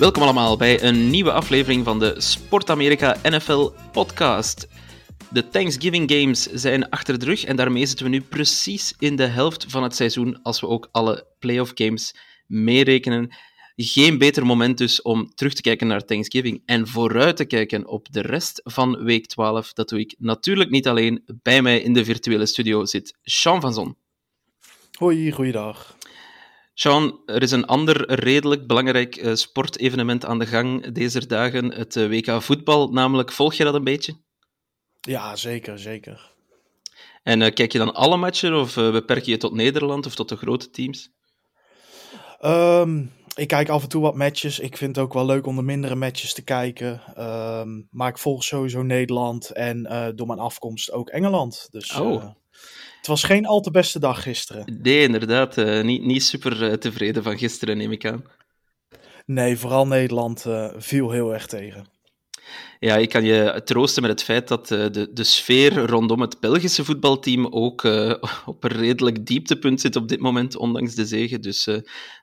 Welkom allemaal bij een nieuwe aflevering van de Sport Amerika NFL podcast. De Thanksgiving Games zijn achter de rug en daarmee zitten we nu precies in de helft van het seizoen als we ook alle playoff games meerekenen. Geen beter moment dus om terug te kijken naar Thanksgiving en vooruit te kijken op de rest van week 12. Dat doe ik natuurlijk niet alleen. Bij mij in de virtuele studio zit Sean van Zon. Hoi, goeiedag. Sean, er is een ander redelijk belangrijk eh, sportevenement aan de gang deze dagen, het eh, WK voetbal. Namelijk, volg je dat een beetje? Ja, zeker, zeker. En eh, kijk je dan alle matchen of beperk je je tot Nederland of tot de grote teams? Ehm, ik kijk af en toe wat matches. Ik vind het ook wel leuk om de mindere matches te kijken. Ehm, maar ik volg sowieso Nederland en door mijn afkomst ook Engeland. Dus Oh. Het was geen al te beste dag gisteren. Nee, inderdaad. eh, niet, niet super eh, tevreden van gisteren, neem ik aan. Nee, vooral Nederland eh, viel heel erg tegen. Ja, ik kan je troosten met het feit dat de, de sfeer rondom het Belgische voetbalteam ook op een redelijk dieptepunt zit op dit moment, ondanks de zege. Dus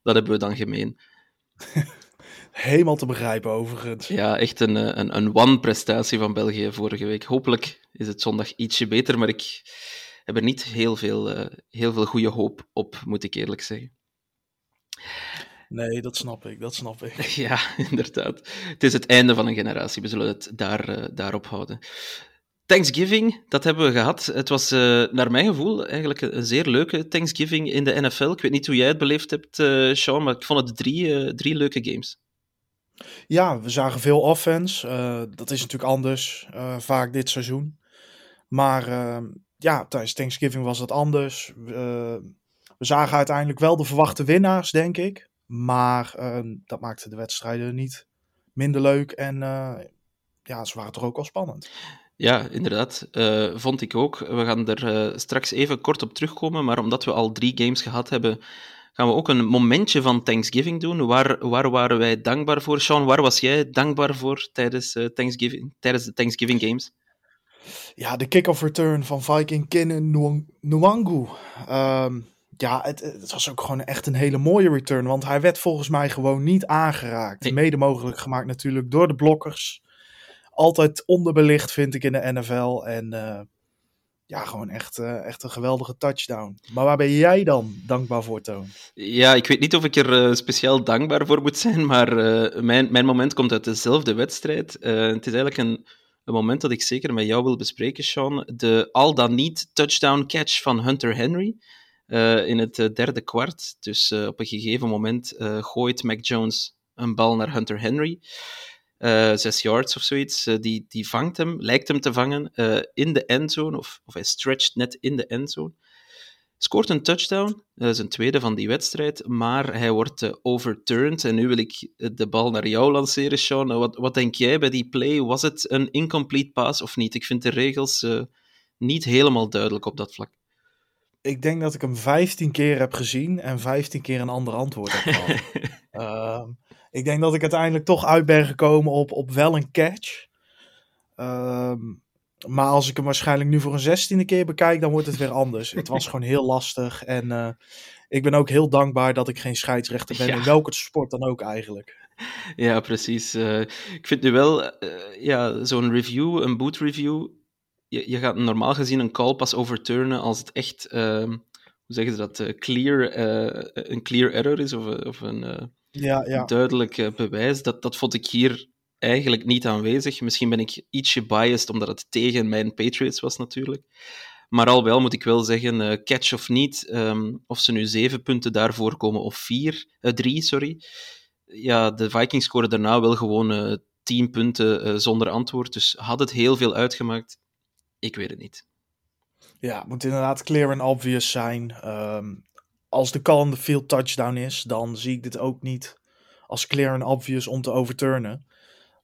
dat hebben we dan gemeen. Helemaal te begrijpen overigens. Ja, echt een, een, een one-prestatie van België vorige week. Hopelijk is het zondag ietsje beter, maar ik heb er niet heel veel, eh, heel veel goede hoop op, moet ik eerlijk zeggen. Nee, dat snap ik, dat snap ik. Ja, inderdaad. Het is het einde van een generatie. We zullen het daar, eh, daarop houden. Thanksgiving, dat hebben we gehad. Het was eh, naar mijn gevoel eigenlijk een, zeer leuke Thanksgiving in de NFL. Ik weet niet hoe jij het beleefd hebt, eh Sean, maar ik vond het drie, eh, drie leuke games. Ja, we zagen veel offense. Eh, dat is natuurlijk anders, eh, vaak dit seizoen. Maar eh, ja, tijdens Thanksgiving was dat anders. Eh, we zagen uiteindelijk wel de verwachte winnaars, denk ik. Maar eh, dat maakte de wedstrijden niet minder leuk. En eh, ja, ze waren toch ook wel spannend. Ja, inderdaad. Eh, vond ik ook. We gaan er straks even kort op terugkomen, maar omdat we al drie games gehad hebben, gaan we ook een momentje van Thanksgiving doen. Waar, waar waren wij dankbaar voor? Sean, waar was jij dankbaar voor tijdens, Thanksgiving, tijdens de Thanksgiving Games? Ja, de kick-off return van Viking Kinnen Nwangu. Ehm, ja, het, het was ook gewoon echt een hele mooie return. Want hij werd volgens mij gewoon niet aangeraakt. Nee. Mede mogelijk gemaakt natuurlijk door de blokkers. Altijd onderbelicht vind ik in de NFL. En eh, ja, gewoon echt, eh, echt een geweldige touchdown. Maar waar ben jij dan dankbaar voor, Toon? Ja, ik weet niet of ik er eh, speciaal dankbaar voor moet zijn, maar mijn, mijn moment komt uit dezelfde wedstrijd. Het is eigenlijk een, een moment dat ik zeker met jou wil bespreken, Sean. De al dan niet touchdown catch van Hunter Henry eh, in het eh, derde kwart. Dus eh, op een gegeven moment gooit Mac Jones een bal naar Hunter Henry. zes yards of zoiets. Die, die vangt hem, lijkt hem te vangen in de endzone, of, of hij stretcht net in de endzone. Scoort een touchdown, dat is een tweede van die wedstrijd, maar hij wordt eh, overturned. En nu wil ik eh, de bal naar jou lanceren, Sean. Eh, Wat, wat denk jij bij die play? Was het een incomplete pass of niet? Ik vind de regels niet helemaal duidelijk op dat vlak. Ik denk dat ik hem 15 keer heb gezien en 15 keer een ander antwoord heb gehad. Ehm, ik denk dat ik uiteindelijk toch uit ben gekomen op, op wel een catch. Ehm, maar als ik hem waarschijnlijk nu voor een zestiende keer bekijk, dan wordt het weer anders. het was gewoon heel lastig. En eh, ik ben ook heel dankbaar dat ik geen scheidsrechter ben. Ja. In welke sport dan ook eigenlijk. Ja, precies. Eh, ik vind nu wel, eh, ja, zo'n review, een boot review, je, je gaat normaal gezien een call pas overturnen als het echt, ehm, hoe zeggen ze dat, clear, een clear error is of, of een Ja, ja. duidelijk bewijs. Dat, dat vond ik hier eigenlijk niet aanwezig. Misschien ben ik ietsje biased, omdat het tegen mijn Patriots was natuurlijk. Maar al wel moet ik wel zeggen, eh, catch of niet, ehm, of ze nu zeven punten daarvoor komen of vier, eh, drie, sorry. Ja, de Vikings scoren daarna wel gewoon eh, tien punten zonder antwoord. Dus had het heel veel uitgemaakt? Ik weet het niet. Ja, het moet inderdaad clear en obvious zijn. Ehm, als de call on the field touchdown is, dan zie ik dit ook niet als clear en obvious om te overturnen.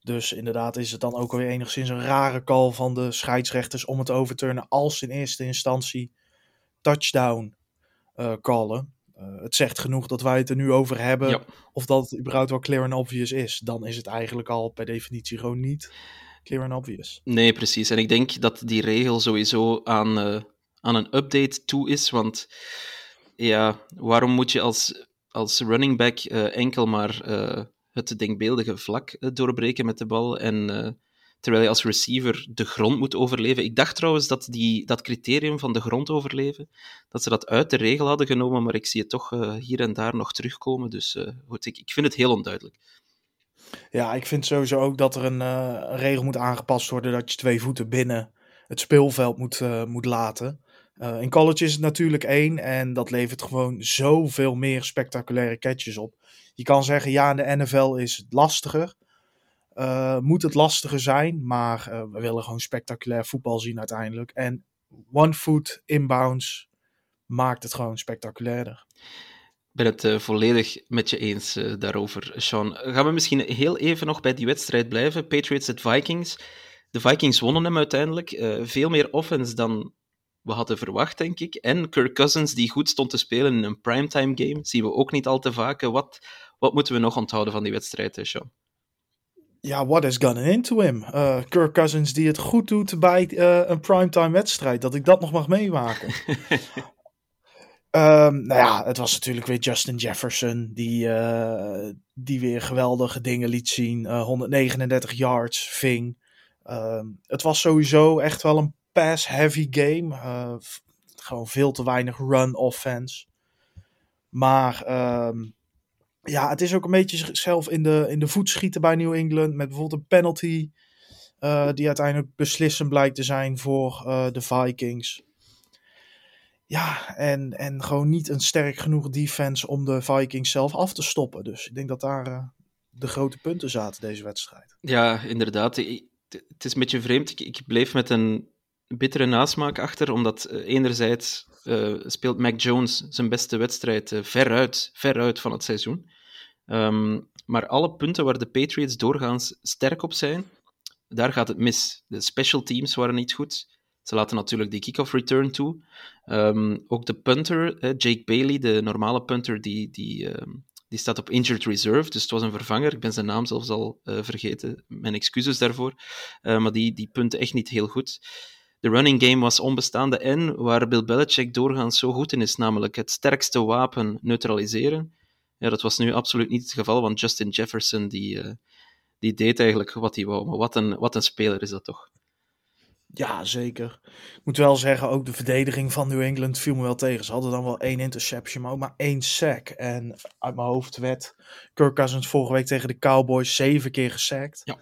Dus inderdaad is het dan ook alweer enigszins een rare call van de scheidsrechters om het te overturnen als in eerste instantie touchdown uh, callen. Uh, het zegt genoeg dat wij het er nu over hebben. Ja. Of dat het überhaupt wel clear en obvious is. Dan is het eigenlijk al per definitie gewoon niet clear en obvious. Nee, precies. En ik denk dat die regel sowieso aan, uh, aan een update toe is. Want ja, waarom moet je als, als running back enkel maar het denkbeeldige vlak doorbreken met de bal en terwijl je als receiver de grond moet overleven. Ik dacht trouwens dat die, dat criterium van de grond overleven, dat ze dat uit de regel hadden genomen, maar ik zie het toch uh, hier en daar nog terugkomen. Dus goed, ik, ik vind het heel onduidelijk. Ja, ik vind sowieso ook dat er een, een regel moet aangepast worden dat je twee voeten binnen het speelveld moet, moet laten. In college is het natuurlijk één en dat levert gewoon zoveel meer spectaculaire catches op. Je kan zeggen, ja, in de NFL is het lastiger. Uh, moet het lastiger zijn, maar uh, we willen gewoon spectaculair voetbal zien uiteindelijk. En one foot inbounds maakt het gewoon spectaculairder. Ik ben het volledig met je eens daarover, Sean. Gaan we misschien heel even nog bij die wedstrijd blijven? Patriots at Vikings. De Vikings wonnen hem uiteindelijk. veel meer offense dan we hadden verwacht, denk ik. En Kirk Cousins, die goed stond te spelen in een primetime game, zien we ook niet al te vaak. Wat, wat moeten we nog onthouden van die wedstrijd, Sean? ja, what is gone into him? Uh, Kirk Cousins die het goed doet bij uh, een primetime wedstrijd. Dat ik dat nog mag meemaken. um, nou ja, het was natuurlijk weer Justin Jefferson die, uh, die weer geweldige dingen liet zien. 139 yards ving. Um, het was sowieso echt wel een pass-heavy game. gewoon veel te weinig run offense. Maar... Um, ja, het is ook een beetje zichzelf in de, in de voet schieten bij New England. Met bijvoorbeeld een penalty. Uh, die uiteindelijk beslissend blijkt te zijn voor uh, de Vikings. Ja, en, en gewoon niet een sterk genoeg defense om de Vikings zelf af te stoppen. Dus ik denk dat daar de grote punten zaten deze wedstrijd. Ja, inderdaad. Het is een beetje vreemd. Ik, ik bleef met een bittere nasmaak achter, omdat enerzijds uh, speelt Mac Jones zijn beste wedstrijd uh, veruit, veruit van het seizoen. Um, maar alle punten waar de Patriots doorgaans sterk op zijn, daar gaat het mis. De special teams waren niet goed. Ze laten natuurlijk die kick-off return toe. Um, ook de punter, Jake Bailey, de normale punter, die, die, die staat op injured reserve. Dus het was een vervanger. Ik ben zijn naam zelfs al vergeten. Mijn excuses daarvoor. maar die, die punten echt niet heel goed de running game was onbestaande en waar Bill Belichick doorgaans zo goed in is, namelijk het sterkste wapen neutraliseren. Ja, dat was nu absoluut niet het geval, want Justin Jefferson die, uh, die deed eigenlijk wat hij wou. Maar wat een, wat een speler is dat toch? Ja, zeker. Ik moet wel zeggen, ook de verdediging van New England viel me wel tegen. Ze hadden dan wel één interception, maar ook maar één sack. En uit mijn hoofd werd Kirk Cousins vorige week tegen de Cowboys zeven keer gesackt. Ja.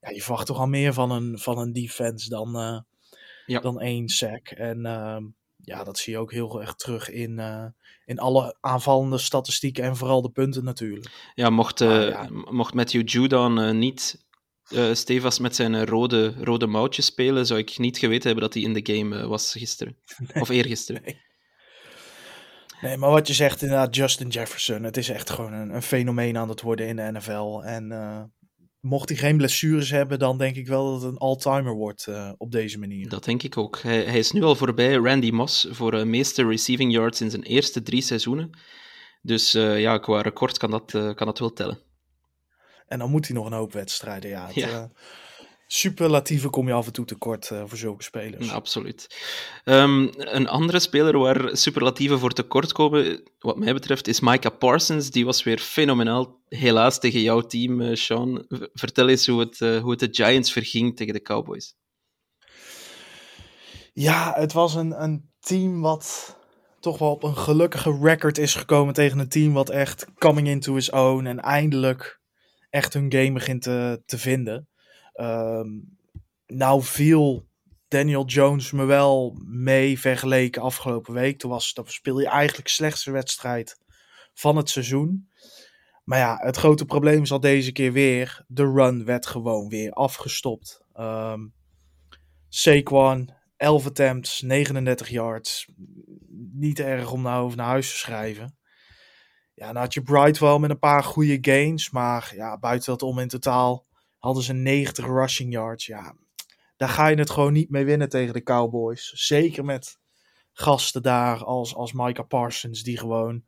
Ja, je verwacht toch al meer van een, van een defense dan... Uh, ja. dan één sack. En uh, ja, dat zie je ook heel erg terug in, uh, in alle aanvallende statistieken en vooral de punten natuurlijk. Ja, mocht, uh, ah, ja. mocht Matthew Judon niet stevast met zijn rode, rode mouwtje spelen, zou ik niet geweten hebben dat hij in de game was gisteren. Nee. Of eergisteren. Nee. Nee, maar wat je zegt inderdaad, Justin Jefferson. Het is echt gewoon een, een fenomeen aan het worden in de NFL. En mocht hij geen blessures hebben, dan denk ik wel dat het een all-timer wordt uh, op deze manier. Dat denk ik ook. Hij, hij, is nu al voorbij Randy Moss voor de uh, meeste receiving yards in zijn eerste drie seizoenen. Dus uh, ja, qua record kan dat, kan dat wel tellen. En dan moet hij nog een hoop wedstrijden. Ja, het, ja superlatieve kom je af en toe tekort uh, voor zulke spelers. Ja, absoluut. Um, een andere speler waar superlatieven voor tekort komen, wat mij betreft, is Micah Parsons. Die was weer fenomenaal. Helaas tegen jouw team, uh, Sean. Vertel eens hoe het, uh, hoe het de Giants verging tegen de Cowboys. Ja, het was een, een team wat toch wel op een gelukkige record is gekomen tegen een team wat echt coming into his own en eindelijk echt hun game begint te, te vinden. Um, nou viel Daniel Jones me wel mee vergeleken afgelopen week. Toen, was, toen speelde je eigenlijk slechtste wedstrijd van het seizoen. Maar ja, het grote probleem is al deze keer weer. De run werd gewoon weer afgestopt. Um, Saquon 11 attempts, 39 yards. Niet erg om nou over naar huis te schrijven. Ja, dan had je Bright wel met een paar goede gains. Maar ja, buiten dat om in totaal hadden ze 90 rushing yards. Ja, daar ga je het gewoon niet mee winnen tegen de Cowboys. Zeker met gasten daar als, als Micah Parsons, die gewoon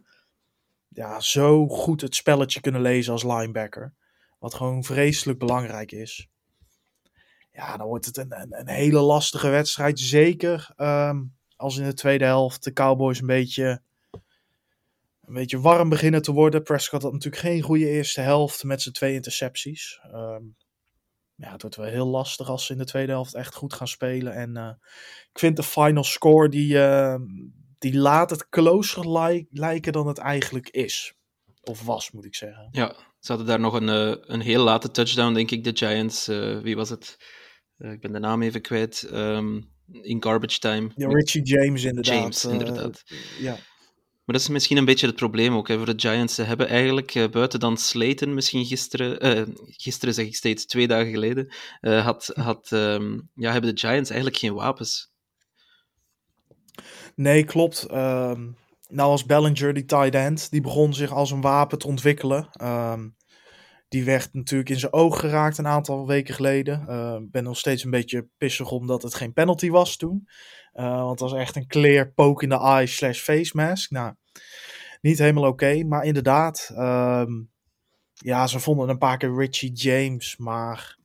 ja, zo goed het spelletje kunnen lezen als linebacker. Wat gewoon vreselijk belangrijk is. Ja, dan wordt het een, een, een hele lastige wedstrijd. Zeker ehm, als in de tweede helft de Cowboys een beetje, een beetje warm beginnen te worden. Prescott had natuurlijk geen goede eerste helft met zijn twee intercepties. Ehm, ja, het wordt wel heel lastig als ze in de tweede helft echt goed gaan spelen. En uh, ik vind de final score, die, uh, die laat het closer li lijken dan het eigenlijk is. Of was, moet ik zeggen. Ja, ze hadden daar nog een, uh, een heel late touchdown, denk ik, de Giants. wie was het? ik ben de naam even kwijt. Um, in garbage time. Ja, Richie James inderdaad. James, inderdaad. ja. Maar dat is misschien een beetje het probleem ook hè, voor de Giants. Ze hebben eigenlijk, uh, buiten dan Slayton misschien gisteren, uh, gisteren zeg ik steeds, twee dagen geleden, uh, had, had, um, ja, hebben de Giants eigenlijk geen wapens. Nee, klopt. Um, nou als Bellinger, die tight end, die begon zich als een wapen te ontwikkelen. Um, die werd natuurlijk in zijn oog geraakt een aantal weken geleden. Ik ben nog steeds een beetje pissig omdat het geen penalty was toen. Uh, want het was echt een clear poke in the eye slash face mask. Nou, niet helemaal oké. maar inderdaad, um, ja, ze vonden een paar keer Richie James. Maar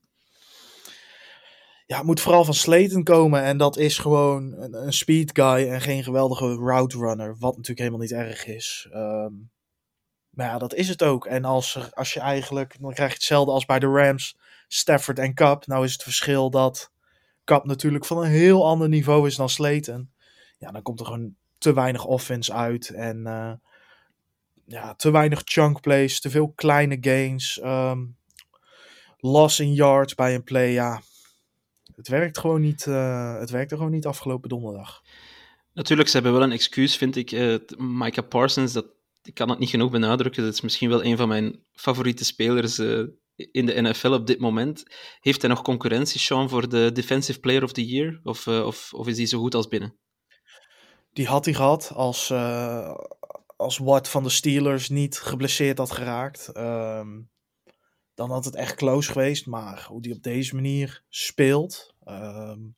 ja, het moet vooral van Slayton komen. En dat is gewoon een, speed guy en geen geweldige route runner. Wat natuurlijk helemaal niet erg is. Um, maar ja, dat is het ook. En als, er, als je eigenlijk, dan krijg je hetzelfde als bij de Rams, Stafford en Cup. Nou is het verschil dat Cup natuurlijk van een heel ander niveau is dan Slayton. Ja, dan komt er gewoon te weinig offense uit. En uh, ja, te weinig chunk plays, te veel kleine gains. Um, loss in yards bij een play, ja. Het werkt gewoon niet, uh, het werkte gewoon niet afgelopen donderdag. Natuurlijk, ze hebben wel een excuus, vind ik. Uh, Micah Parsons, dat, ik kan het niet genoeg benadrukken. Dat is misschien wel een van mijn favoriete spelers in de NFL op dit moment. Heeft hij nog concurrentie, Sean, voor de Defensive Player of the Year? Of, uh, of, of is hij zo goed als binnen? Die had hij gehad als, uh, als Watt van de Steelers niet geblesseerd had geraakt. Um, dan had het echt close geweest. Maar hoe die op deze manier speelt. Um,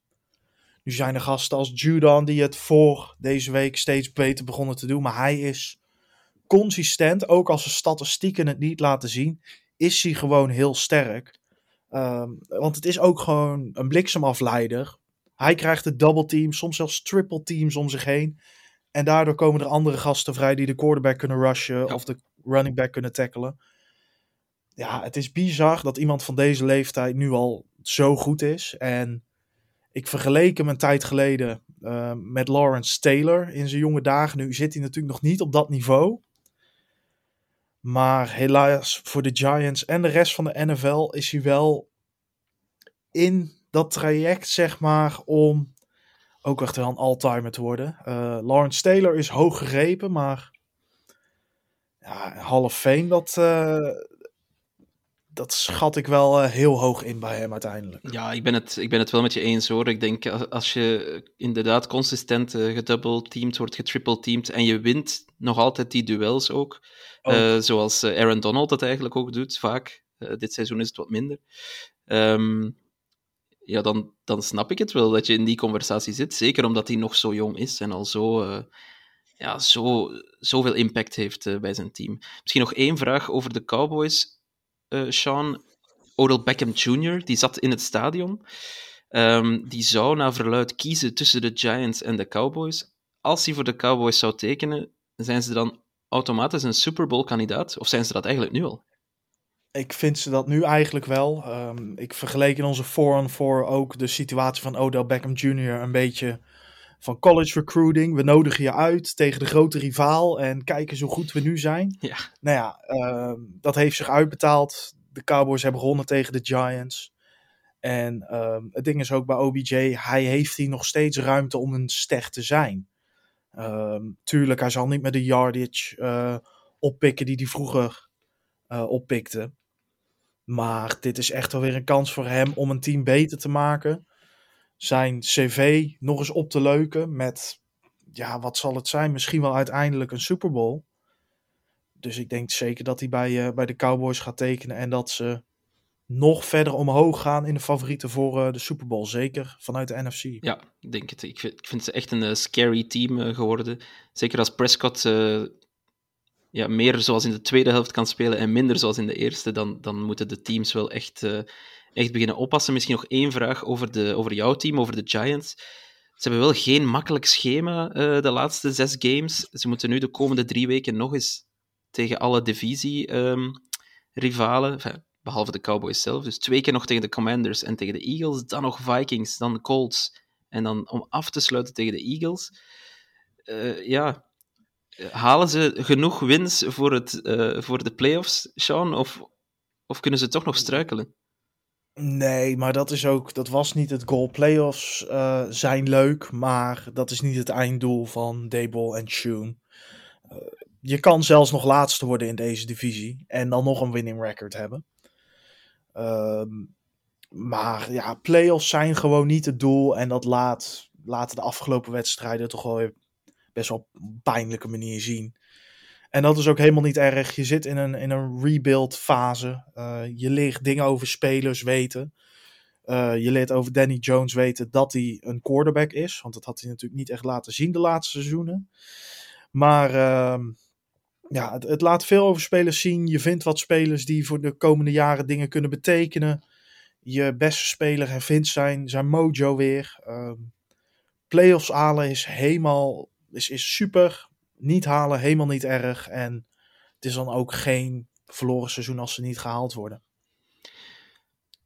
nu zijn er gasten als Judon die het voor deze week steeds beter begonnen te doen. Maar hij is consistent, ook als de statistieken het niet laten zien, is hij gewoon heel sterk. Um, want het is ook gewoon een bliksemafleider. Hij krijgt de double team, soms zelfs triple teams om zich heen. En daardoor komen er andere gasten vrij die de quarterback kunnen rushen ja. of de running back kunnen tackelen. Ja, het is bizar dat iemand van deze leeftijd nu al zo goed is. En ik vergeleek hem een tijd geleden uh, met Lawrence Taylor in zijn jonge dagen. Nu zit hij natuurlijk nog niet op dat niveau. Maar helaas voor de Giants en de rest van de NFL is hij wel in dat traject, zeg maar, om ook echt wel een all-timer te worden. Uh, Lawrence Taylor is hoog gegrepen, maar ja, Hall of Fame, dat, uh, dat schat ik wel uh, heel hoog in bij hem uiteindelijk. Ja, ik ben het, ik ben het wel met je eens hoor. Ik denk als je inderdaad consistent uh, gedoubleteamd wordt, getriple-teamd en je wint nog altijd die duels ook. Uh, zoals Aaron Donald dat eigenlijk ook doet, vaak. dit seizoen is het wat minder. Um, ja, dan, dan snap ik het wel dat je in die conversatie zit. Zeker omdat hij nog zo jong is en al zo, ja, zo, zoveel impact heeft bij zijn team. Misschien nog één vraag over de Cowboys Sean, Odell Beckham Jr., die zat in het stadion. Um, die zou naar verluid kiezen tussen de Giants en de Cowboys. Als hij voor de Cowboys zou tekenen, zijn ze dan automatisch een Super Bowl kandidaat? Of zijn ze dat eigenlijk nu al? Ik vind ze dat nu eigenlijk wel. Um, ik vergeleek in onze 4-on-4 ook de situatie van Odell Beckham Jr. een beetje van college recruiting. We nodigen je uit tegen de grote rivaal en kijken zo goed we nu zijn. Ja. Nou ja, uh, dat heeft zich uitbetaald. De Cowboys hebben gewonnen tegen de Giants. En uh, het ding is ook bij OBJ, hij heeft hier nog steeds ruimte om een ster te zijn. Uh, tuurlijk, hij zal niet met de yardage uh, oppikken die hij vroeger uh, oppikte. Maar dit is echt wel weer een kans voor hem om een team beter te maken. Zijn cv nog eens op te leuken met, ja, wat zal het zijn? Misschien wel uiteindelijk een Super Bowl. Dus ik denk zeker dat hij bij, uh, bij de Cowboys gaat tekenen en dat ze nog verder omhoog gaan in de favorieten voor uh, de Super Bowl. Zeker vanuit de NFC. Ja, ik denk het. Ik vind, ik vind ze echt een uh, scary team geworden. Zeker als Prescott ja, meer zoals in de tweede helft kan spelen en minder zoals in de eerste, dan, dan moeten de teams wel echt, echt beginnen oppassen. Misschien nog één vraag over, de, over jouw team, over de Giants. Ze hebben wel geen makkelijk schema de laatste zes games. Ze moeten nu de komende drie weken nog eens tegen alle divisie-rivalen, um, behalve de Cowboys zelf. Dus twee keer nog tegen de Commanders en tegen de Eagles, dan nog Vikings, dan Colts. En dan om af te sluiten tegen de Eagles. Uh, ja, halen ze genoeg wins voor, het, uh, voor de playoffs, Sean? Of, of kunnen ze toch nog struikelen? Nee, maar dat is ook, dat was niet het goal. Playoffs uh, zijn leuk, maar dat is niet het einddoel van Dayball en Shun je kan zelfs nog laatste worden in deze divisie en dan nog een winning record hebben. Um, maar ja, playoffs zijn gewoon niet het doel en dat laat, laten de afgelopen wedstrijden toch wel best wel op een pijnlijke manier zien. En dat is ook helemaal niet erg. Je zit in een, in een rebuild fase. Uh, je leert dingen over spelers weten. Uh, je leert over Danny Jones weten dat hij een quarterback is. Want dat had hij natuurlijk niet echt laten zien de laatste seizoenen. Maar uh, ja, het, het, laat veel over spelers zien. Je vindt wat spelers die voor de komende jaren dingen kunnen betekenen. Je beste speler hervindt zijn, zijn mojo weer. Uh, playoffs halen is helemaal is, is super. Niet halen, helemaal niet erg. En het is dan ook geen verloren seizoen als ze niet gehaald worden.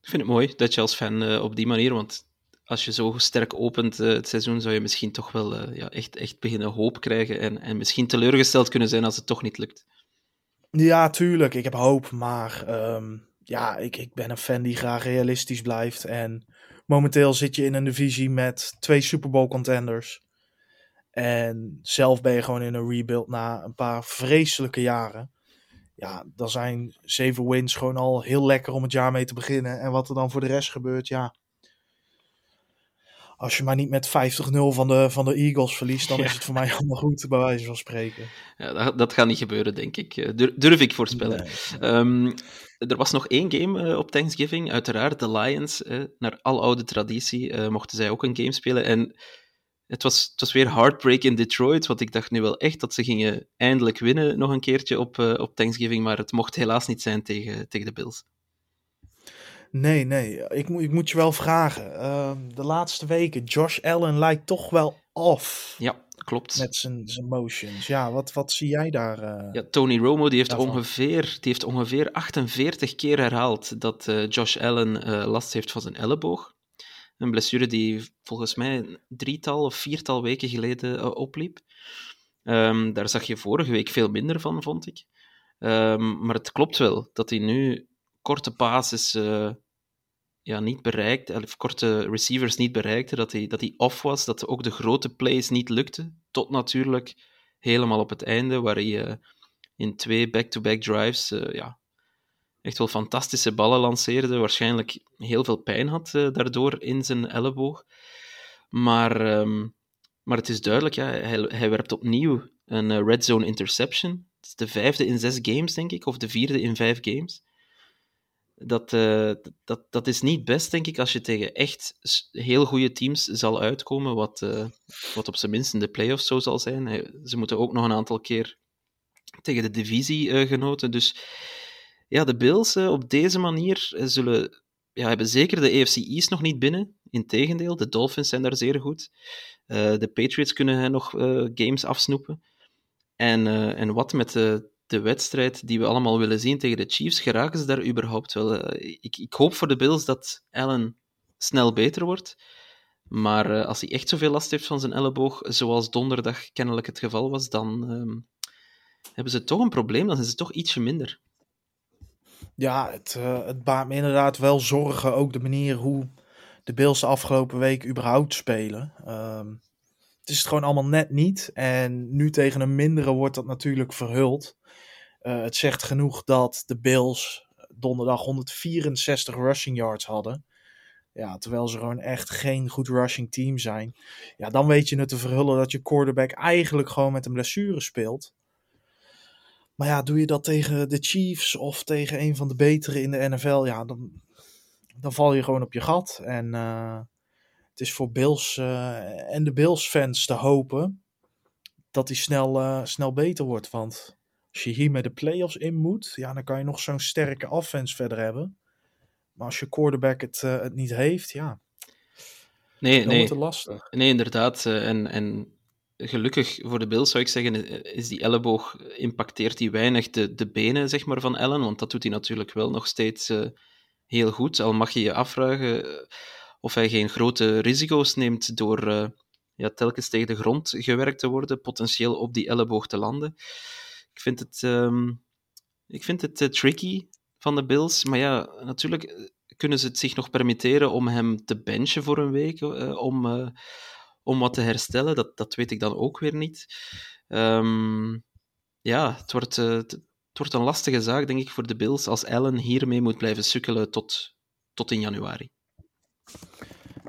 Ik vind het mooi dat je als fan uh, op die manier, want als je zo sterk opent uh, het seizoen, zou je misschien toch wel uh, ja, echt, echt beginnen hoop krijgen en, en misschien teleurgesteld kunnen zijn als het toch niet lukt. Ja, tuurlijk. Ik heb hoop, maar um, ja, ik, ik ben een fan die graag realistisch blijft. En momenteel zit je in een divisie met twee Super Bowl contenders. En zelf ben je gewoon in een rebuild na een paar vreselijke jaren. Ja, dan zijn zeven wins gewoon al heel lekker om het jaar mee te beginnen. En wat er dan voor de rest gebeurt, ja als je maar niet met 50-0 van de, van de Eagles verliest, dan is het voor mij allemaal goed, bij wijze van spreken. Ja, dat, dat gaat niet gebeuren, denk ik. Eh, durf ik voorspellen. Nee. Um, er was nog één game uh, op Thanksgiving. Uiteraard, de Lions, uh, naar aloude traditie, uh, mochten zij ook een game spelen. En het was, het was weer heartbreak in Detroit, want ik dacht nu wel echt dat ze gingen eindelijk winnen nog een keertje op, op Thanksgiving, maar het mocht helaas niet zijn tegen, tegen de Bills. Nee, nee. Ik, ik moet je wel vragen. Uh, de laatste weken, Josh Allen lijkt toch wel off. Ja, klopt. Met zijn motions. Ja, wat, wat zie jij daar? Uh, ja, Tony Romo die heeft, ongeveer, die heeft ongeveer 48 keer herhaald dat uh, Josh Allen last heeft van zijn elleboog. Een blessure die volgens mij een drietal of viertal weken geleden opliep. Um, daar zag je vorige week veel minder van, vond ik. Um, maar het klopt wel dat hij nu korte passes uh, ja, niet bereikt, of korte receivers niet bereikte, dat hij, dat hij off was, dat ook de grote plays niet lukten, tot natuurlijk helemaal op het einde, waar hij uh, in twee back-to-back drives ja, echt wel fantastische ballen lanceerde, waarschijnlijk heel veel pijn had daardoor in zijn elleboog. Maar, um, maar het is duidelijk, ja, hij, hij werpt opnieuw een red zone interception. Het is de vijfde in zes games, denk ik, of de vierde in vijf games dat, uh, dat, dat is niet best, denk ik, als je tegen echt heel goede teams zal uitkomen, wat, wat op zijn minst in de playoffs zo zal zijn. Ze moeten ook nog een aantal keer tegen de divisiegenoten. Uh, dus ja, de Bills op deze manier zullen, ja, hebben zeker de AFC East nog niet binnen. Integendeel, de Dolphins zijn daar zeer goed. de Patriots kunnen nog games afsnoepen. En, en wat met de de wedstrijd die we allemaal willen zien tegen de Chiefs, geraken ze daar überhaupt wel? Ik, ik, hoop voor de Bills dat Allen snel beter wordt. Maar als hij echt zoveel last heeft van zijn elleboog, zoals donderdag kennelijk het geval was, dan uh, hebben ze toch een probleem. Dan zijn ze toch ietsje minder. Ja, het, uh, het baart me inderdaad wel zorgen. Ook de manier hoe de Bills de afgelopen week überhaupt spelen. Ehm, het is het gewoon allemaal net niet. En nu tegen een mindere wordt dat natuurlijk verhuld. Uh, het zegt genoeg dat de Bills donderdag 164 rushing yards hadden. Ja, terwijl ze gewoon echt geen goed rushing team zijn. Ja, dan weet je het te verhullen dat je quarterback eigenlijk gewoon met een blessure speelt. Maar ja, doe je dat tegen de Chiefs of tegen een van de betere in de NFL, ja, dan, dan val je gewoon op je gat. En uh, het is voor Bills uh, en de Bills-fans te hopen dat hij snel, uh, snel beter wordt. Want als je hier met de playoffs in moet, ja, dan kan je nog zo'n sterke offense verder hebben. Maar als je quarterback het, het niet heeft, ja. Nee, dan nee. wordt het lastig. Nee, inderdaad. En, en gelukkig voor de Bills zou ik zeggen, is die elleboog, impacteert die weinig de, de benen zeg maar, van Allen. Want dat doet hij natuurlijk wel nog steeds uh, heel goed. Al mag je je afvragen of hij geen grote risico's neemt door uh, ja, telkens tegen de grond gewerkt te worden, potentieel op die elleboog te landen. Ik vind het, um, ik vind het tricky van de Bills. Maar ja, natuurlijk kunnen ze het zich nog permitteren om hem te benchen voor een week. om om wat te herstellen. Dat, dat weet ik dan ook weer niet. Um, ja, het wordt, uh, het, wordt een lastige zaak, denk ik, voor de Bills als Allen hiermee moet blijven sukkelen tot, tot in januari.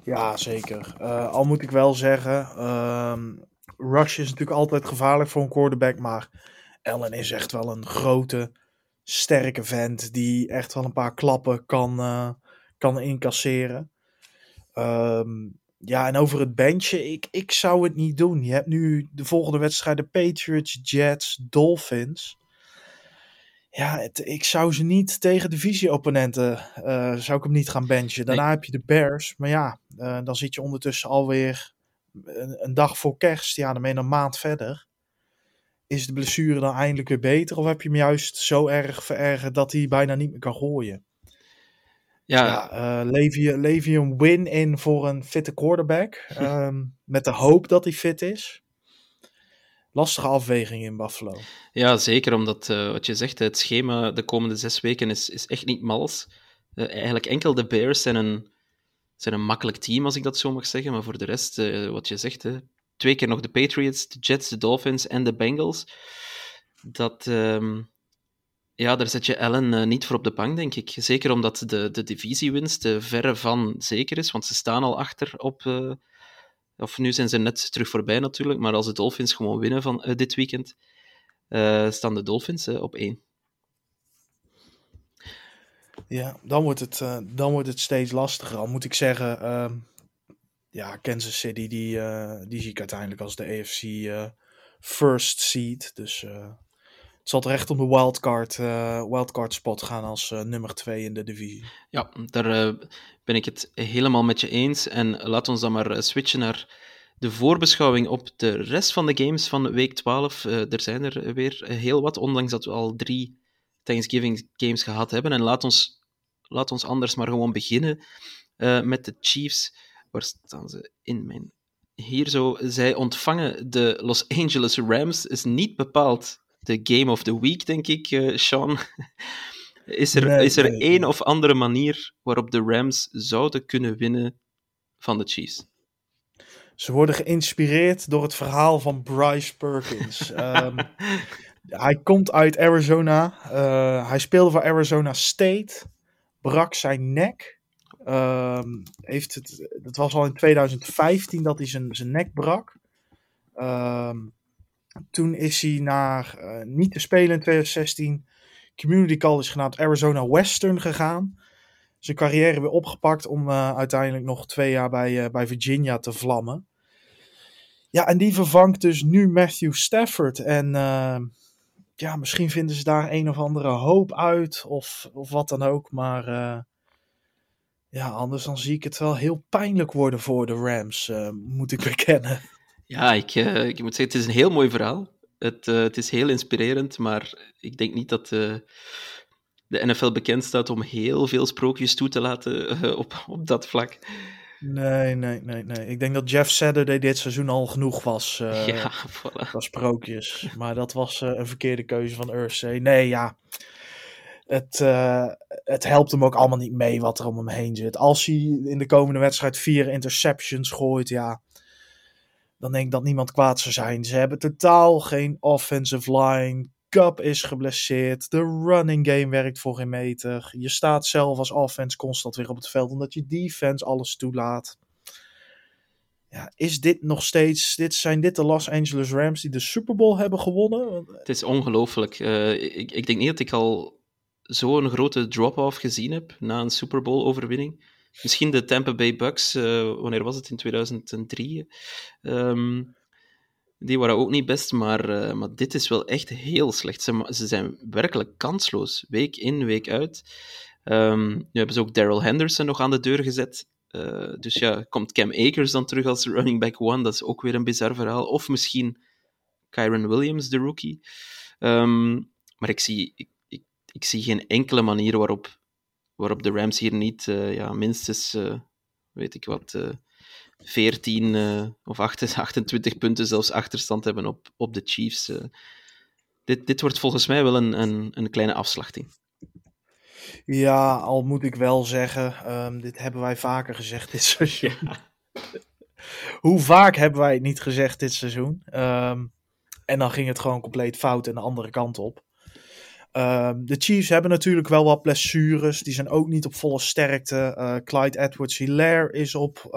Ja, zeker. Uh, al moet ik wel zeggen, um, Rush is natuurlijk altijd gevaarlijk voor een quarterback, maar Allen is echt wel een grote, sterke vent die echt wel een paar klappen kan, uh, kan incasseren. Um, ja, en over het benchje, ik, ik zou het niet doen. Je hebt nu de volgende wedstrijden Patriots, Jets, Dolphins. Ja, het, ik zou ze niet tegen divisieopponenten, uh, zou ik hem niet gaan benchen. Daarna nee. heb je de Bears, maar ja, uh, dan zit je ondertussen alweer een, een dag voor kerst. Ja, dan ben je een maand verder. Is de blessure dan eindelijk weer beter? Of heb je hem juist zo erg verergerd dat hij bijna niet meer kan gooien? Ja, ja uh, leef, je, leef je een win in voor een fitte quarterback. um, met de hoop dat hij fit is. Lastige afweging in Buffalo. Ja, zeker. Omdat uh, wat je zegt, het schema de komende zes weken is, is echt niet mals. Uh, eigenlijk enkel de Bears zijn een, zijn een makkelijk team, als ik dat zo mag zeggen. Maar voor de rest, wat je zegt, hè, twee keer nog de Patriots, de Jets, de Dolphins en de Bengals. Dat. Um, ja, daar zet je Allen uh, niet voor op de bank, denk ik. Zeker omdat de, de divisiewinst uh, verre van zeker is, want ze staan al achter op... Uh, of nu zijn ze net terug voorbij natuurlijk, maar als de Dolphins gewoon winnen van dit weekend, staan de Dolphins op één. Ja, dan wordt, het, dan wordt het steeds lastiger. Al moet ik zeggen, ehm, ja, Kansas City, die, die zie ik uiteindelijk als de AFC first seed. Dus zal terecht om de wildcard, uh, wildcard spot gaan als uh, nummer 2 in de divisie. Ja, daar uh, ben ik het helemaal met je eens. En laat ons dan maar switchen naar de voorbeschouwing op de rest van de games van week 12. er zijn er weer heel wat, ondanks dat we al drie Thanksgiving games gehad hebben. En laat ons, laat ons anders maar gewoon beginnen met de Chiefs. Waar staan ze in mijn... Hier zo, zij ontvangen de Los Angeles Rams. Is niet bepaald de game of the week, denk ik, uh, Sean. is er, nee, is er nee, één nee. of andere manier waarop de Rams zouden kunnen winnen van de Chiefs? Ze worden geïnspireerd door het verhaal van Bryce Perkins. um, hij komt uit Arizona. Uh, hij speelde voor Arizona State. Brak zijn nek. Um, heeft het, het was al in 2015 dat hij zijn, zijn nek brak. Um, toen is hij naar uh, niet te spelen in 2016 Community College genaamd Arizona Western gegaan. Zijn carrière weer opgepakt om uh, uiteindelijk nog twee jaar bij, uh, bij Virginia te vlammen. Ja, en die vervangt dus nu Matthew Stafford. En ja, misschien vinden ze daar een of andere hoop uit of, of wat dan ook. Maar ja, anders dan zie ik het wel heel pijnlijk worden voor de Rams, moet ik bekennen. Ja, ik, uh, ik moet zeggen, het is een heel mooi verhaal. Het, uh, het is heel inspirerend, maar ik denk niet dat uh, de NFL bekend staat om heel veel sprookjes toe te laten op, op dat vlak. Nee, nee, nee, nee. Ik denk dat Jeff Saturday dit seizoen al genoeg was. ja, voilà. Was sprookjes. Maar dat was een verkeerde keuze van Ursay. Nee, ja. Het, het helpt hem ook allemaal niet mee wat er om hem heen zit. Als hij in de komende wedstrijd vier interceptions gooit, ja dan denk ik dat niemand kwaad zou zijn. Ze hebben totaal geen offensive line. Cup is geblesseerd. De running game werkt voor geen meter. Je staat zelf als offense constant weer op het veld omdat je defense alles toelaat. Ja, is dit nog steeds. Dit, zijn dit de Los Angeles Rams die de Super Bowl hebben gewonnen? Het is ongelooflijk. Uh, ik, ik denk niet dat ik al zo'n grote drop-off gezien heb na een Super Bowl-overwinning. Misschien de Tampa Bay Bucks, uh, wanneer was het? In 2003. Um, ehm, die waren ook niet best, maar, uh, maar dit is wel echt heel slecht. Ze, ze zijn werkelijk kansloos, week in, week uit. Um, nu hebben ze ook Daryl Henderson nog aan de deur gezet. Uh, dus ja, komt Cam Akers dan terug als running back one? Dat is ook weer een bizar verhaal. Of misschien Kyron Williams, de rookie. Um, maar ik zie, ik, ik, zie geen enkele manier waarop, waarop de Rams hier niet uh, ja, minstens, uh, weet ik wat, 14 of 28 punten zelfs achterstand hebben op, op de Chiefs. dit, dit wordt volgens mij wel een, een, een kleine afslachting. Ja, al moet ik wel zeggen, um, dit hebben wij vaker gezegd dit seizoen. Hoe vaak hebben wij het niet gezegd dit seizoen? Um, en dan ging het gewoon compleet fout en de andere kant op. Um, de Chiefs hebben natuurlijk wel wat blessures. Die zijn ook niet op volle sterkte. Uh, Clyde Edwards-Hilaire is op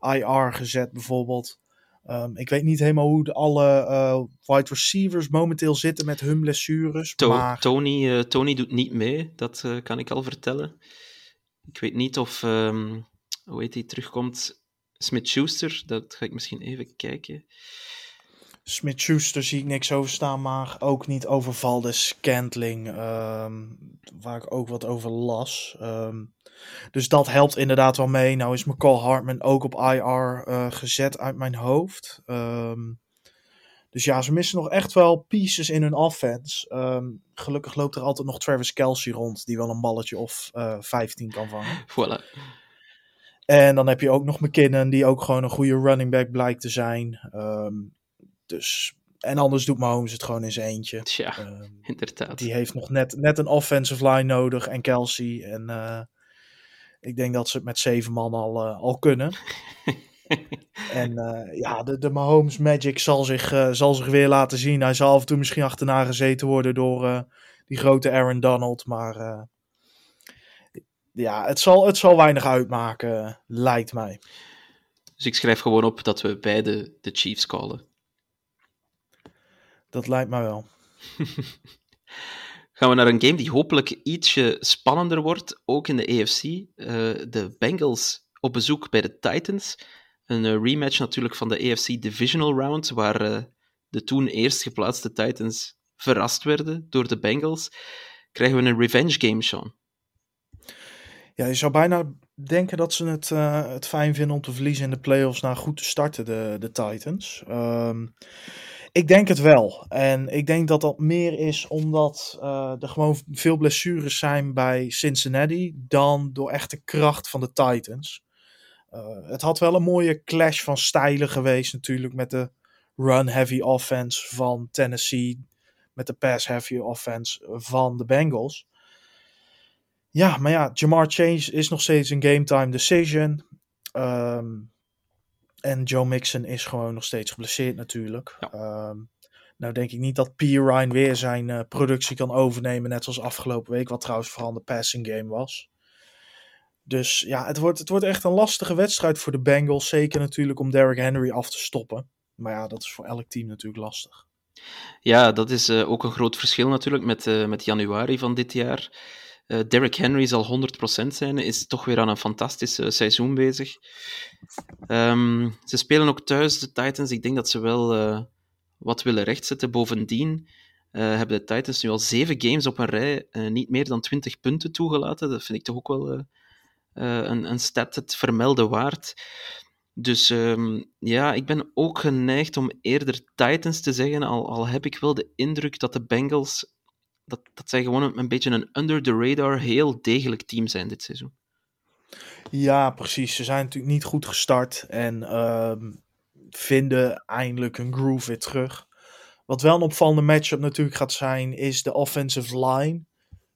IR gezet bijvoorbeeld. Um, ik weet niet helemaal hoe de alle uh, wide receivers momenteel zitten met hun blessures. To maar... Tony, uh, Tony doet niet mee, dat kan ik al vertellen. Ik weet niet of, hoe heet hij, terugkomt. Smith-Schuster, dat ga ik misschien even kijken. Smith-Schuster zie ik niks over staan, maar ook niet over Valdes Scantling, um, waar ik ook wat over las. Um, dus dat helpt inderdaad wel mee. Nou is McCall Hartman ook op IR uh, eh, gezet uit mijn hoofd. Um, dus ja, ze missen nog echt wel pieces in hun offense. Gelukkig loopt er altijd nog Travis Kelsey rond, die wel een balletje of uh, eh, 15 kan vangen. Voilà. En dan heb je ook nog McKinnon, die ook gewoon een goede running back blijkt te zijn. Um, dus en anders doet Mahomes het gewoon in zijn eentje. Ja, um, inderdaad. Die heeft nog net, net een offensive line nodig en Kelsey. En uh, ik denk dat ze het met zeven man al, uh, al kunnen. en uh, ja, de, de Mahomes Magic zal zich, uh, zal zich weer laten zien. Hij zal af en toe misschien achterna gezeten worden door die grote Aaron Donald. Maar ja, het zal, het zal weinig uitmaken, lijkt mij. Dus ik schrijf gewoon op dat we beide de Chiefs callen. Dat lijkt mij wel. gaan we naar een game die hopelijk ietsje spannender wordt, ook in de AFC. Uh, de Bengals op bezoek bij de Titans. Een uh, rematch natuurlijk van de AFC Divisional Round, waar uh, de toen eerst geplaatste Titans verrast werden door de Bengals. Krijgen we een revenge game, Sean? Ja, je zou bijna denken dat ze het, het fijn vinden om te verliezen in de playoffs na goed te starten, de, de Titans. Um, ik denk het wel. En ik denk dat dat meer is omdat uh, er gewoon veel blessures zijn bij Cincinnati dan door echte kracht van de Titans. Uh, het had wel een mooie clash van stijlen geweest natuurlijk met de run-heavy offense van Tennessee, met de pass-heavy offense van de Bengals. Ja, maar ja, Jamar Chase is nog steeds een game-time decision. Um, en Joe Mixon is gewoon nog steeds geblesseerd natuurlijk. Ja. Um, nou denk ik niet dat P. Ryan weer zijn uh, productie kan overnemen, net zoals afgelopen week, wat trouwens vooral de passing game was. Dus ja, het wordt, het wordt echt een lastige wedstrijd voor de Bengals. Zeker natuurlijk om Derrick Henry af te stoppen. Maar ja, dat is voor elk team natuurlijk lastig. Ja, dat is uh, ook een groot verschil natuurlijk met, uh, met januari van dit jaar. Uh, Derrick Henry zal 100% zijn, is toch weer aan een fantastisch seizoen bezig. Um, ze spelen ook thuis, de Titans. Ik denk dat ze wel uh, wat willen rechtzetten. Bovendien uh, hebben de Titans nu al zeven games op een rij niet meer dan 20 punten toegelaten. Dat vind ik toch ook wel een, een stat het vermelden waard. Dus um, ja, ik ben ook geneigd om eerder Titans te zeggen, al, al heb ik wel de indruk dat de Bengals dat, dat zij gewoon een, beetje een under the radar heel degelijk team zijn dit seizoen. Ja, precies. Ze zijn natuurlijk niet goed gestart en uh, vinden eindelijk een groove weer terug. Wat wel een opvallende matchup natuurlijk gaat zijn, is de offensive line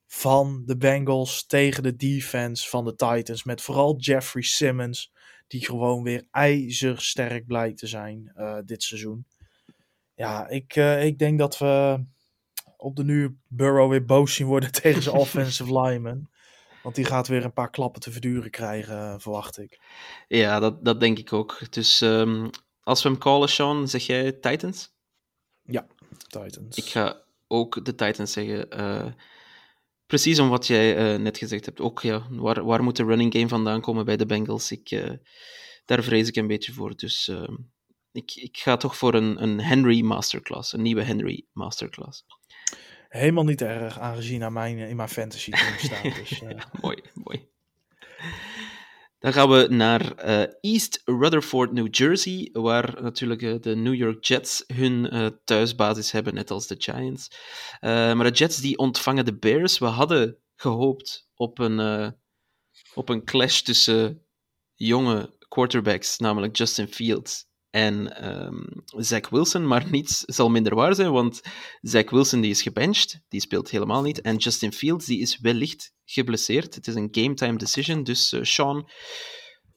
van de Bengals tegen de defense van de Titans. Met vooral Jeffrey Simmons, die gewoon weer ijzersterk blijkt te zijn uh, dit seizoen. Ja, ik, uh, ik denk dat we op de nu Burrow weer boos zien worden tegen zijn offensive lineman. Want die gaat weer een paar klappen te verduren krijgen, eh, verwacht ik. Ja, dat, dat denk ik ook. Dus ehm, als we hem callen, Sean, zeg jij Titans? Ja, Titans. Ik ga ook de Titans zeggen. Eh, precies om wat jij eh, net gezegd hebt. Ook, ja, waar, waar moet de running game vandaan komen bij de Bengals? Ik, daar vrees ik een beetje voor. Dus ehm, ik, ik ga toch voor een, een Henry Masterclass. Een nieuwe Henry Masterclass. Helemaal niet erg, aangezien hij mijn, in mijn fantasy team staat. Dus, eh, mooi, mooi. Dan gaan we naar eh, East Rutherford, New Jersey, waar natuurlijk eh, de New York Jets hun thuisbasis hebben, net als de Giants. Maar de Jets die ontvangen de Bears. We hadden gehoopt op een, op een clash tussen jonge quarterbacks, namelijk Justin Fields en ehm, Zach Wilson, maar niets zal minder waar zijn, want Zach Wilson die is gebenched, die speelt helemaal niet, en Justin Fields die is wellicht geblesseerd. Het is een game time decision, dus eh, Sean,